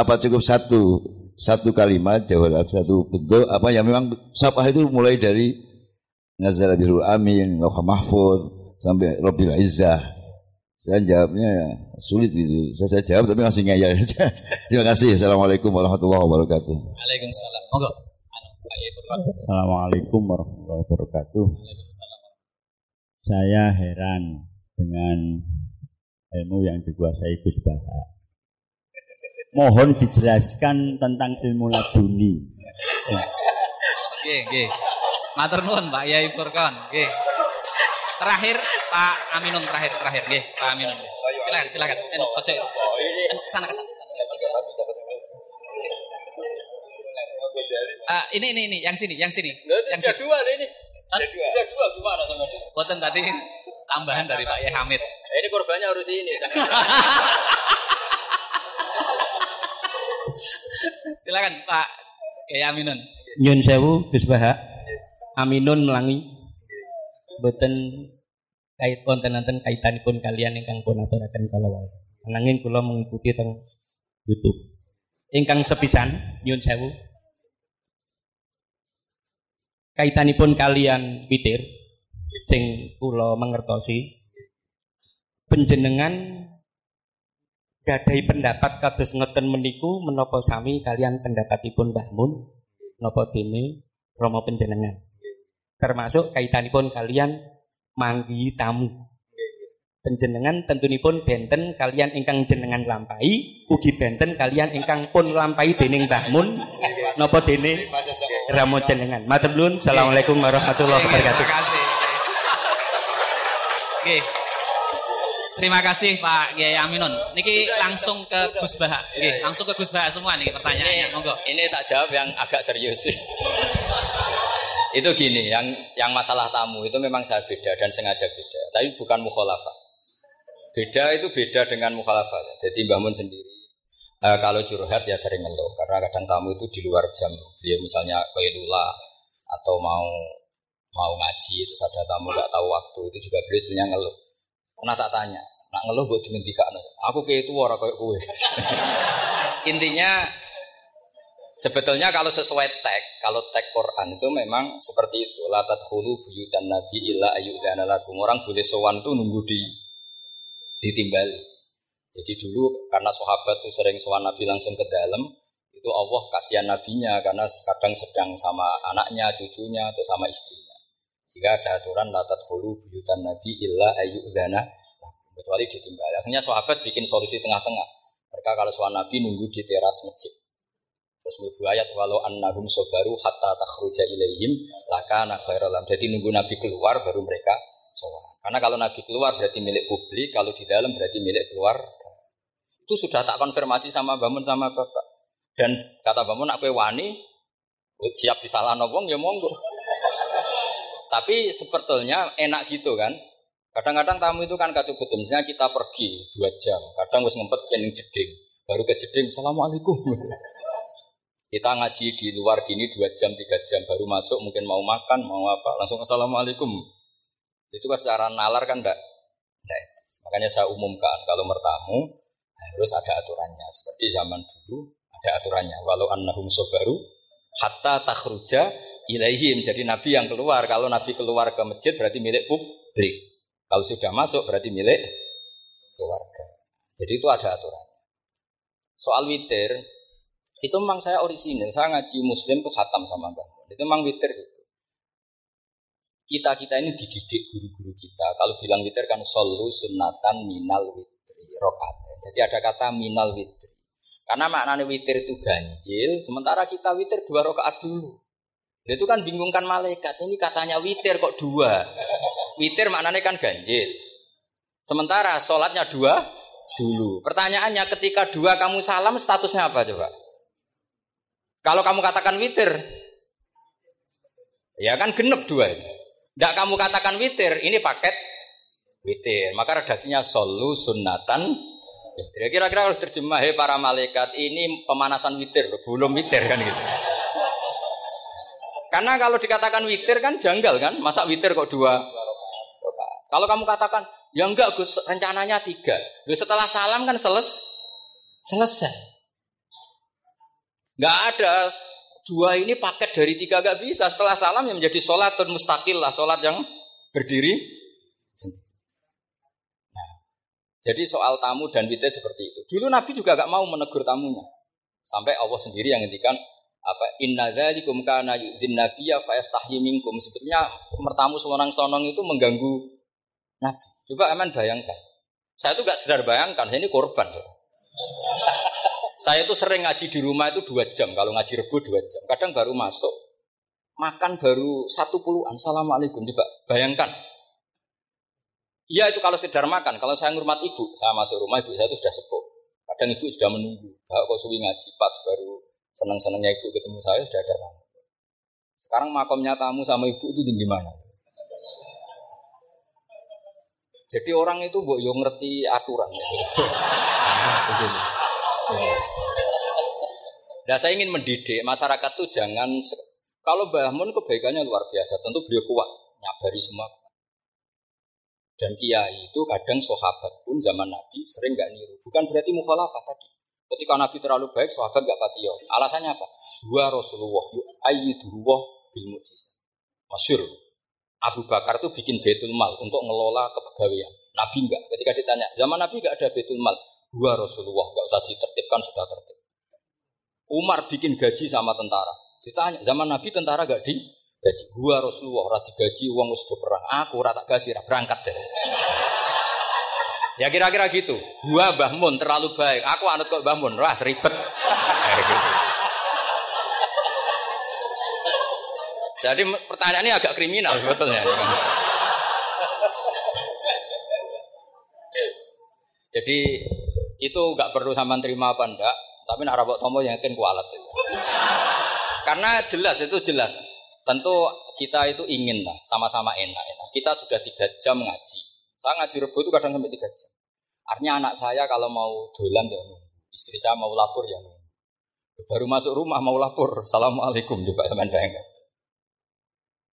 apa cukup satu satu kalimat jawab satu bentuk apa yang memang sapah itu mulai dari Nazar Birul Amin, Lauha Mahfud sampai Robil Izzah. Saya jawabnya sulit itu. Saya, saya jawab tapi masih ngeyel. Terima kasih. Assalamualaikum warahmatullahi wabarakatuh. Waalaikumsalam. Monggo. Assalamualaikum warahmatullahi wabarakatuh. Saya heran dengan ilmu yang dikuasai Gus Baha. Mohon dijelaskan tentang ilmu laduni. Oke, oke. Matur nuwun Pak Yai Furkon. Oke. Terakhir Pak Aminun terakhir terakhir nggih, Pak Aminun. Silakan, silakan. Eno, ojo. Sana ke sana. Uh, ini ini ini yang sini, yang sini. Yang sini. dua ini. Ada dua. Ada dua gimana teman-teman? Boten tadi tambahan dari Pak Yai Hamid. Nah, ini korbannya harus ini. Silakan Pak Yai Aminun. Nyun sewu Gus Baha. Aminun melangi. Boten kait wonten kaitan kaitanipun kalian ingkang pun aturaken kala Nanging kula mengikuti teng YouTube. Ingkang sepisan nyun sewu. Kaitanipun kalian witir sing kula mengertosi penjenengan gadai pendapat kados ngeten meniku menapa sami kalian pendapatipun Mbah Mun napa dene Rama penjenengan termasuk kaitanipun kalian manggi tamu penjenengan tentunipun benten kalian ingkang jenengan lampai ugi benten kalian ingkang pun lampai dening Mbah Mun napa dene Rama jenengan matur nuwun assalamualaikum warahmatullahi wabarakatuh terima kasih Oke. Terima kasih Pak Kiai Aminun. Niki langsung ke Gus Baha. Nggih, langsung ke Gus Baha semua nih pertanyaannya. Monggo. Ini tak jawab yang agak serius. Itu gini, yang yang masalah tamu itu memang saya beda dan sengaja beda, tapi bukan mukhalafah. Beda itu beda dengan mukhalafah. Jadi Mbah Mun sendiri uh, kalau curhat ya sering ngeluh karena kadang tamu itu di luar jam. Dia misalnya koyedula atau mau mau ngaji itu ada tamu nggak tahu waktu itu juga beliau punya ngeluh. Pernah tak tanya, nak ngeluh buat tiga Aku kayak itu orang kayak gue. Intinya sebetulnya kalau sesuai tag, kalau tag Quran itu memang seperti itu. Latat hulu buyutan nabi illa ayyudana lakum. Orang boleh sowan tuh nunggu di ditimbali. Jadi dulu karena sahabat tuh sering sowan nabi langsung ke dalam, itu Allah kasihan nabinya karena kadang sedang sama anaknya, cucunya atau sama istrinya. Jika ada aturan latat hulu buyutan nabi illa ayyudana kecuali ditimbali. Akhirnya sahabat bikin solusi tengah-tengah. Mereka kalau soal nabi nunggu di teras masjid. Terus ibu ayat walau annahum sobaru hatta takhruja ilaihim lakana khairalam. Jadi nunggu nabi keluar baru mereka soal. Karena kalau nabi keluar berarti milik publik, kalau di dalam berarti milik keluar. Itu sudah tak konfirmasi sama bangun sama bapak. Dan kata bangun aku wani siap disalah nobong ya monggo. Tapi sebetulnya enak gitu kan. Kadang-kadang tamu itu kan kacau. Misalnya kita pergi dua jam, kadang harus ngempet kening jeding. Baru ke jeding, Assalamualaikum. Kita ngaji di luar gini dua jam, tiga jam, baru masuk mungkin mau makan, mau apa, langsung Assalamualaikum. Itu kan secara nalar kan enggak, enggak Makanya saya umumkan, kalau mertamu harus ada aturannya. Seperti zaman dulu ada aturannya. Walau annahum sobaru hatta takhruja ilaihim. Jadi Nabi yang keluar. Kalau Nabi keluar ke masjid berarti milik publik. Kalau sudah masuk berarti milik keluarga. Jadi itu ada aturan. Soal witir, itu memang saya orisinil. Saya ngaji muslim tuh khatam sama Mbak Itu memang witir itu. Kita-kita ini dididik guru-guru kita. Kalau bilang witir kan solu sunatan minal witri rokat. Jadi ada kata minal witri. Karena maknanya witir itu ganjil, sementara kita witir dua rakaat dulu. Itu kan bingungkan malaikat. Ini katanya witir kok dua. Witir maknanya kan ganjil. Sementara sholatnya dua dulu. Pertanyaannya ketika dua kamu salam statusnya apa coba? Kalau kamu katakan witir, ya kan genep dua ini. Tidak kamu katakan witir, ini paket witir. Maka redaksinya solu sunatan Kira-kira harus terjemah, hei para malaikat, ini pemanasan witir, belum witir kan gitu. Karena kalau dikatakan witir kan janggal kan, masa witir kok dua? Kalau kamu katakan, ya enggak Gus, rencananya tiga. Lalu setelah salam kan seles, selesai. Enggak ada dua ini paket dari tiga enggak bisa. Setelah salam yang menjadi sholat dan mustakil lah, sholat yang berdiri. Nah, jadi soal tamu dan witir seperti itu. Dulu Nabi juga enggak mau menegur tamunya. Sampai Allah sendiri yang ngendikan apa inna dzalikum kana yu'dzin nabiyya fa yastahyi minkum sebetulnya mertamu sonong-sonong itu mengganggu nabi coba aman bayangkan saya itu gak sekedar bayangkan saya ini korban saya itu sering ngaji di rumah itu dua jam kalau ngaji rebu dua jam kadang baru masuk makan baru satu puluhan assalamualaikum coba bayangkan Iya itu kalau sekedar makan. Kalau saya ngurmat ibu, saya masuk rumah ibu saya itu sudah sepuh. Kadang ibu sudah menunggu. Kalau kau suwi ngaji pas baru senang-senangnya ibu ketemu saya sudah ada tamu. Sekarang makomnya tamu sama ibu itu tinggi mana? Jadi orang itu bu yo ngerti aturan. Nah saya ingin mendidik masyarakat tuh jangan kalau Mbah Mun kebaikannya luar biasa, tentu beliau kuat nyabari semua. Dan kiai itu kadang sahabat pun zaman Nabi sering nggak niru. Bukan berarti mukhalafah tadi. Ketika Nabi terlalu baik, sahabat gak patio. Alasannya apa? Dua Rasulullah, ayyidullah bil mujizat. Masyur. Abu Bakar itu bikin betul mal untuk ngelola kepegawaian. Nabi enggak. Ketika ditanya, zaman Nabi enggak ada betul mal. Dua Rasulullah, enggak usah ditertibkan, sudah tertib. Umar bikin gaji sama tentara. Ditanya, zaman Nabi tentara enggak di gaji. Dua Rasulullah, ora digaji uang sudah perang. Aku rata gaji, ora berangkat deh. Ya kira-kira gitu. Gua Mbah terlalu baik. Aku anut kok Mbah Mun. Wah, seribet. Jadi pertanyaan ini agak kriminal sebetulnya. Jadi itu nggak perlu sama terima apa enggak, tapi nak rabok tombol yakin kualat. Karena jelas itu jelas. Tentu kita itu ingin lah sama-sama enak-enak. Kita sudah tiga jam ngaji. Saya ngaji rebo itu kadang sampai tiga jam. Artinya anak saya kalau mau dolan ya istri saya mau lapor ya Baru masuk rumah mau lapor, assalamualaikum coba teman bayangkan.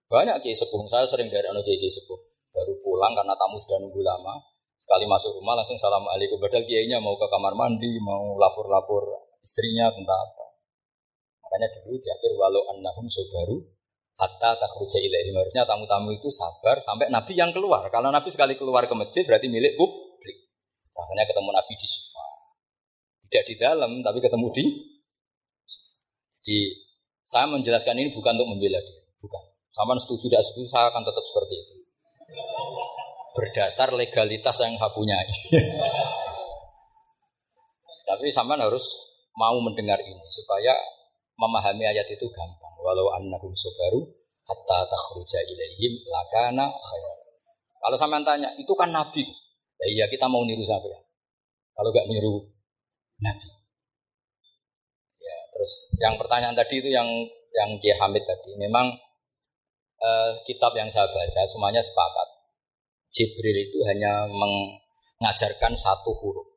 Banyak kiai sepuh, saya sering dari anak kiai sepuh. Baru pulang karena tamu sudah nunggu lama, sekali masuk rumah langsung assalamualaikum. Padahal kiainya mau ke kamar mandi, mau lapor-lapor istrinya tentang apa. Makanya dulu diatur walau annahum sobaru hatta takhruja ilaihim. Harusnya tamu-tamu itu sabar sampai Nabi yang keluar. Kalau Nabi sekali keluar ke masjid berarti milik publik. Makanya ketemu Nabi di sofa. Tidak di dalam, tapi ketemu di di saya menjelaskan ini bukan untuk membela dia, bukan. Sama setuju tidak setuju, saya akan tetap seperti itu. Berdasar legalitas yang saya punya. Tapi sampean harus mau mendengar ini supaya memahami ayat itu gampang. Walau annahum sobaru hatta takhruja ilaihim lakana khayal. Kalau sampean tanya, itu kan nabi. Ya iya kita mau niru siapa ya? Kalau gak niru nabi. Ya, terus yang pertanyaan tadi itu yang yang Kiai Hamid tadi, memang eh, kitab yang saya baca semuanya sepakat. Jibril itu hanya mengajarkan satu huruf.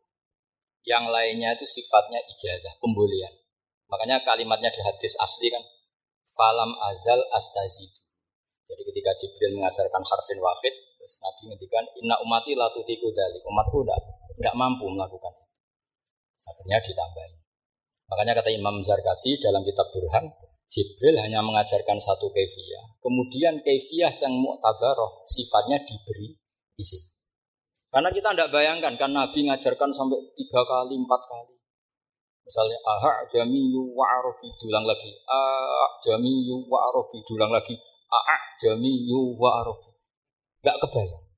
Yang lainnya itu sifatnya ijazah, pembolehan. Makanya kalimatnya di hadis asli kan, falam azal astazidu. Jadi ketika Jibril mengajarkan harfin wahid, terus Nabi ngendikan inna umati latutiku dalik. Umatku tidak mampu melakukan itu. Akhirnya ditambahin. Makanya kata Imam Zarkasi dalam kitab Burhan, Jibril hanya mengajarkan satu kefiah. Kemudian kefiah yang mu'tabaroh sifatnya diberi izin. Karena kita tidak bayangkan kan Nabi mengajarkan sampai tiga kali, empat kali. Misalnya aha jamiyu wa arabi dulang lagi. A jamiyu wa arabi dulang lagi. A jamiyu wa arabi. Gak kebayang.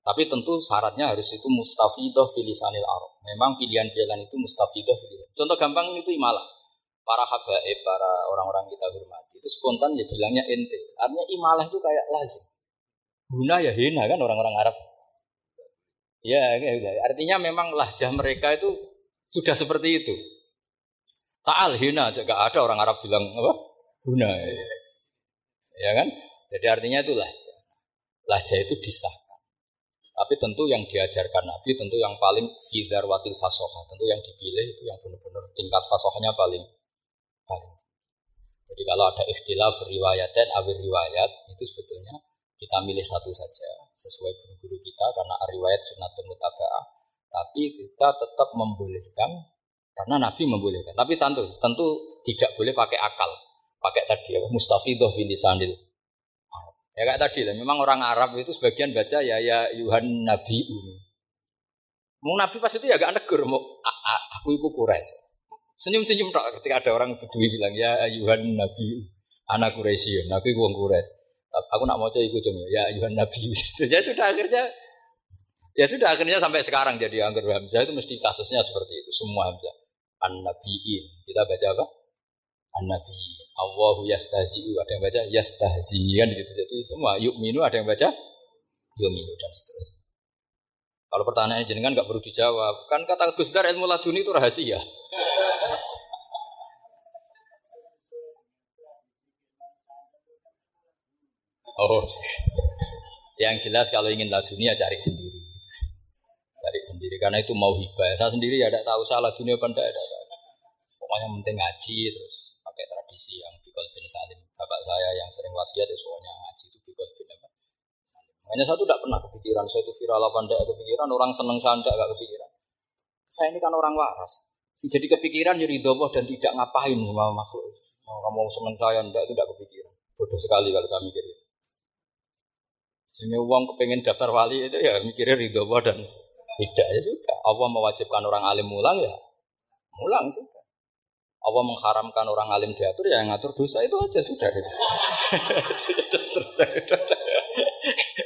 Tapi tentu syaratnya harus itu mustafidah filisanil Arab. Memang pilihan jalan itu mustafidah filisan. Contoh gampang itu imalah. Para habaib, para orang-orang kita hormati itu spontan ya bilangnya ente. Artinya imalah itu kayak lazim. Guna ya hina kan orang-orang Arab. Ya, ya, artinya memang lahjah mereka itu sudah seperti itu. Ta'al hina, juga ada orang Arab bilang apa? Guna. Ya, ya kan? Jadi artinya itu lahjah. Lahjah itu disah. Tapi tentu yang diajarkan Nabi tentu yang paling fidar watil fasoha. Tentu yang dipilih itu yang benar-benar tingkat fasohnya paling paling. Jadi kalau ada ikhtilaf riwayat dan awir riwayat itu sebetulnya kita milih satu saja sesuai guru-guru kita karena riwayat sunnah mutaba'ah. Tapi kita tetap membolehkan karena Nabi membolehkan. Tapi tentu tentu tidak boleh pakai akal, pakai tadi apa mustafidah filisanil Ya kayak tadi lah, memang orang Arab itu sebagian baca ya ya Yuhan Nabi Mau Nabi pas itu ya agak negur, mau aku ikut kures. Senyum-senyum tak ketika ada orang Bedui bilang ya Yuhan Nabi anak Quraisy, Nabi gua kures. Aku nak mau ikut cuma ya Yuhan Nabi. ya sudah akhirnya ya sudah akhirnya sampai sekarang jadi angker Hamzah itu mesti kasusnya seperti itu semua Hamzah. An Nabiin. Kita baca apa? An-Nabi. Allahu yastahzi'u ada yang baca yastahzi kan gitu. Jadi semua yuk minu ada yang baca yuk minu dan seterusnya. Kalau pertanyaannya jenengan nggak perlu dijawab. Kan kata Gus Dar ilmu laduni itu rahasia. Oh, yang jelas kalau ingin laduni ya cari sendiri. Cari sendiri karena itu mau hibah. Saya sendiri ya tidak tahu salah dunia apa tidak ada. Pokoknya penting ngaji terus tradisi yang Bikol bin Salim. Bapak saya yang sering wasiat itu semuanya ngaji itu Bikol bin? Salim. Makanya saya itu tidak pernah kepikiran, saya itu viral apa tidak kepikiran, orang seneng saya tidak kepikiran. Saya ini kan orang waras. Jadi kepikiran jadi doboh dan tidak ngapain sama makhluk. Orang mau seneng saya tidak tidak kepikiran. Bodoh sekali kalau saya mikir itu. Sehingga uang kepengen daftar wali itu ya mikirnya ridho dan tidak ya sudah. Allah mewajibkan orang alim mulang ya mulang sudah. Allah mengharamkan orang alim diatur ya ngatur dosa itu aja sudah.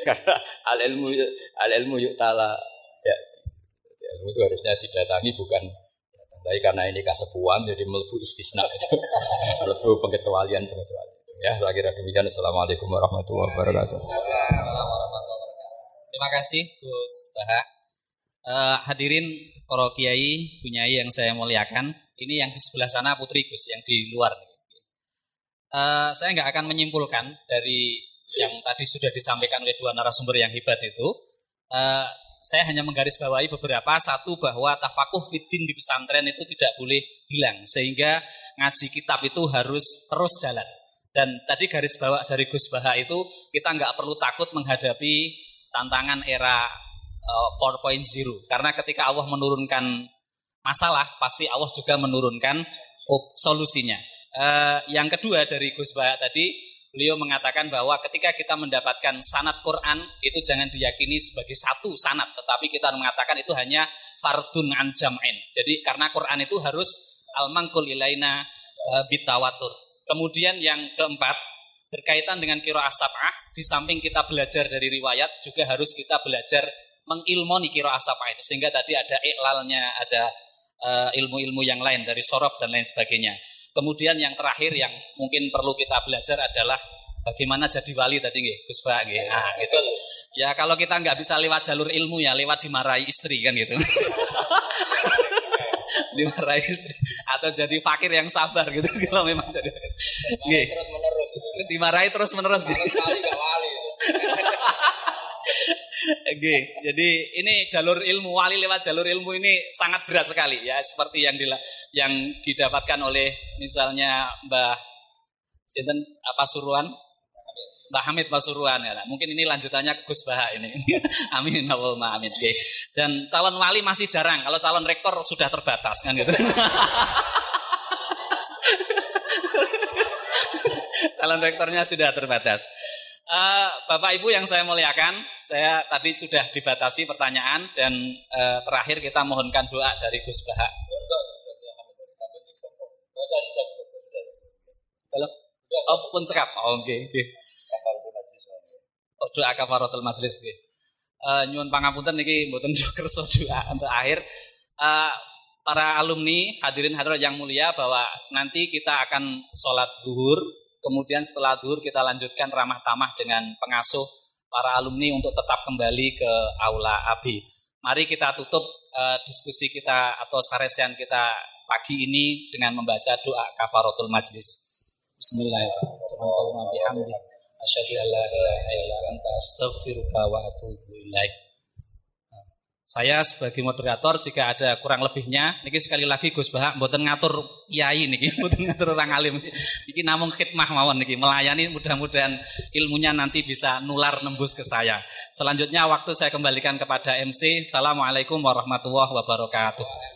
Karena al ilmu al ilmu yuk tala ya ilmu itu harusnya didatangi bukan tapi karena ini kasepuan jadi melebu istisna itu melebu pengecualian pengecualian ya saya kira demikian. Assalamualaikum warahmatullahi wabarakatuh. Terima kasih Gus Baha. Uh, hadirin para kiai, punyai yang saya muliakan, ini yang di sebelah sana Putri Gus yang di luar. Uh, saya nggak akan menyimpulkan dari yang tadi sudah disampaikan oleh dua narasumber yang hebat itu. Uh, saya hanya menggarisbawahi beberapa. Satu bahwa tafakuh fitin di pesantren itu tidak boleh hilang sehingga ngaji kitab itu harus terus jalan dan tadi garis bawah dari Gus Baha itu kita nggak perlu takut menghadapi tantangan era uh, 4.0 karena ketika Allah menurunkan masalah pasti Allah juga menurunkan solusinya. Uh, yang kedua dari Gus Baha tadi Beliau mengatakan bahwa ketika kita mendapatkan sanat Quran itu jangan diyakini sebagai satu sanat, tetapi kita mengatakan itu hanya fardun anjamain. Jadi karena Quran itu harus al-mangkul ilaina uh, bitawatur. Kemudian yang keempat berkaitan dengan kiro asapah, di samping kita belajar dari riwayat juga harus kita belajar mengilmoni kiro asapah itu sehingga tadi ada iklalnya, ada uh, ilmu-ilmu yang lain dari sorof dan lain sebagainya. Kemudian yang terakhir yang mungkin perlu kita belajar adalah bagaimana jadi wali tadi nggih, Gus Pak nggih. Nah, gitu. Ya kalau kita nggak bisa lewat jalur ilmu ya lewat dimarahi istri kan gitu. dimarahi istri atau jadi fakir yang sabar gitu kalau memang jadi. Nggih. Terus menerus. Dimarahi terus menerus. Kali wali. Oke, jadi ini jalur ilmu wali lewat jalur ilmu ini sangat berat sekali ya, seperti yang dila, yang didapatkan oleh misalnya Mbah Sinten apa Suruhan, Mbah Hamid Pasuruan ya. Mungkin ini lanjutannya ke Gus Baha ini. amin Allahumma amin. Oke. Dan calon wali masih jarang. Kalau calon rektor sudah terbatas kan gitu. calon rektornya sudah terbatas. Uh, Bapak Ibu yang saya muliakan, saya tadi sudah dibatasi pertanyaan dan uh, terakhir kita mohonkan doa dari Gus Baha. Halo? Oh, pun sekap. Oh, oke, okay. Okay. Oh, doa kafaratul majlis nggih. Uh, nyuwun pangapunten niki mboten kerso doa untuk akhir. Uh, para alumni hadirin hadirat yang mulia bahwa nanti kita akan sholat duhur Kemudian setelah duhur kita lanjutkan ramah tamah dengan pengasuh para alumni untuk tetap kembali ke aula ABI. Mari kita tutup uh, diskusi kita atau saresian kita pagi ini dengan membaca doa kafaratul majlis. Bismillahirrahmanirrahim. Asyhadu an la ilaha illa anta astaghfiruka wa atubu ilaik. Saya sebagai moderator jika ada kurang lebihnya, niki sekali lagi Gus Bahak mboten ngatur kiai niki, mboten ngatur orang alim. Niki namung khidmah mawon niki, melayani mudah-mudahan ilmunya nanti bisa nular nembus ke saya. Selanjutnya waktu saya kembalikan kepada MC. Assalamualaikum warahmatullahi wabarakatuh.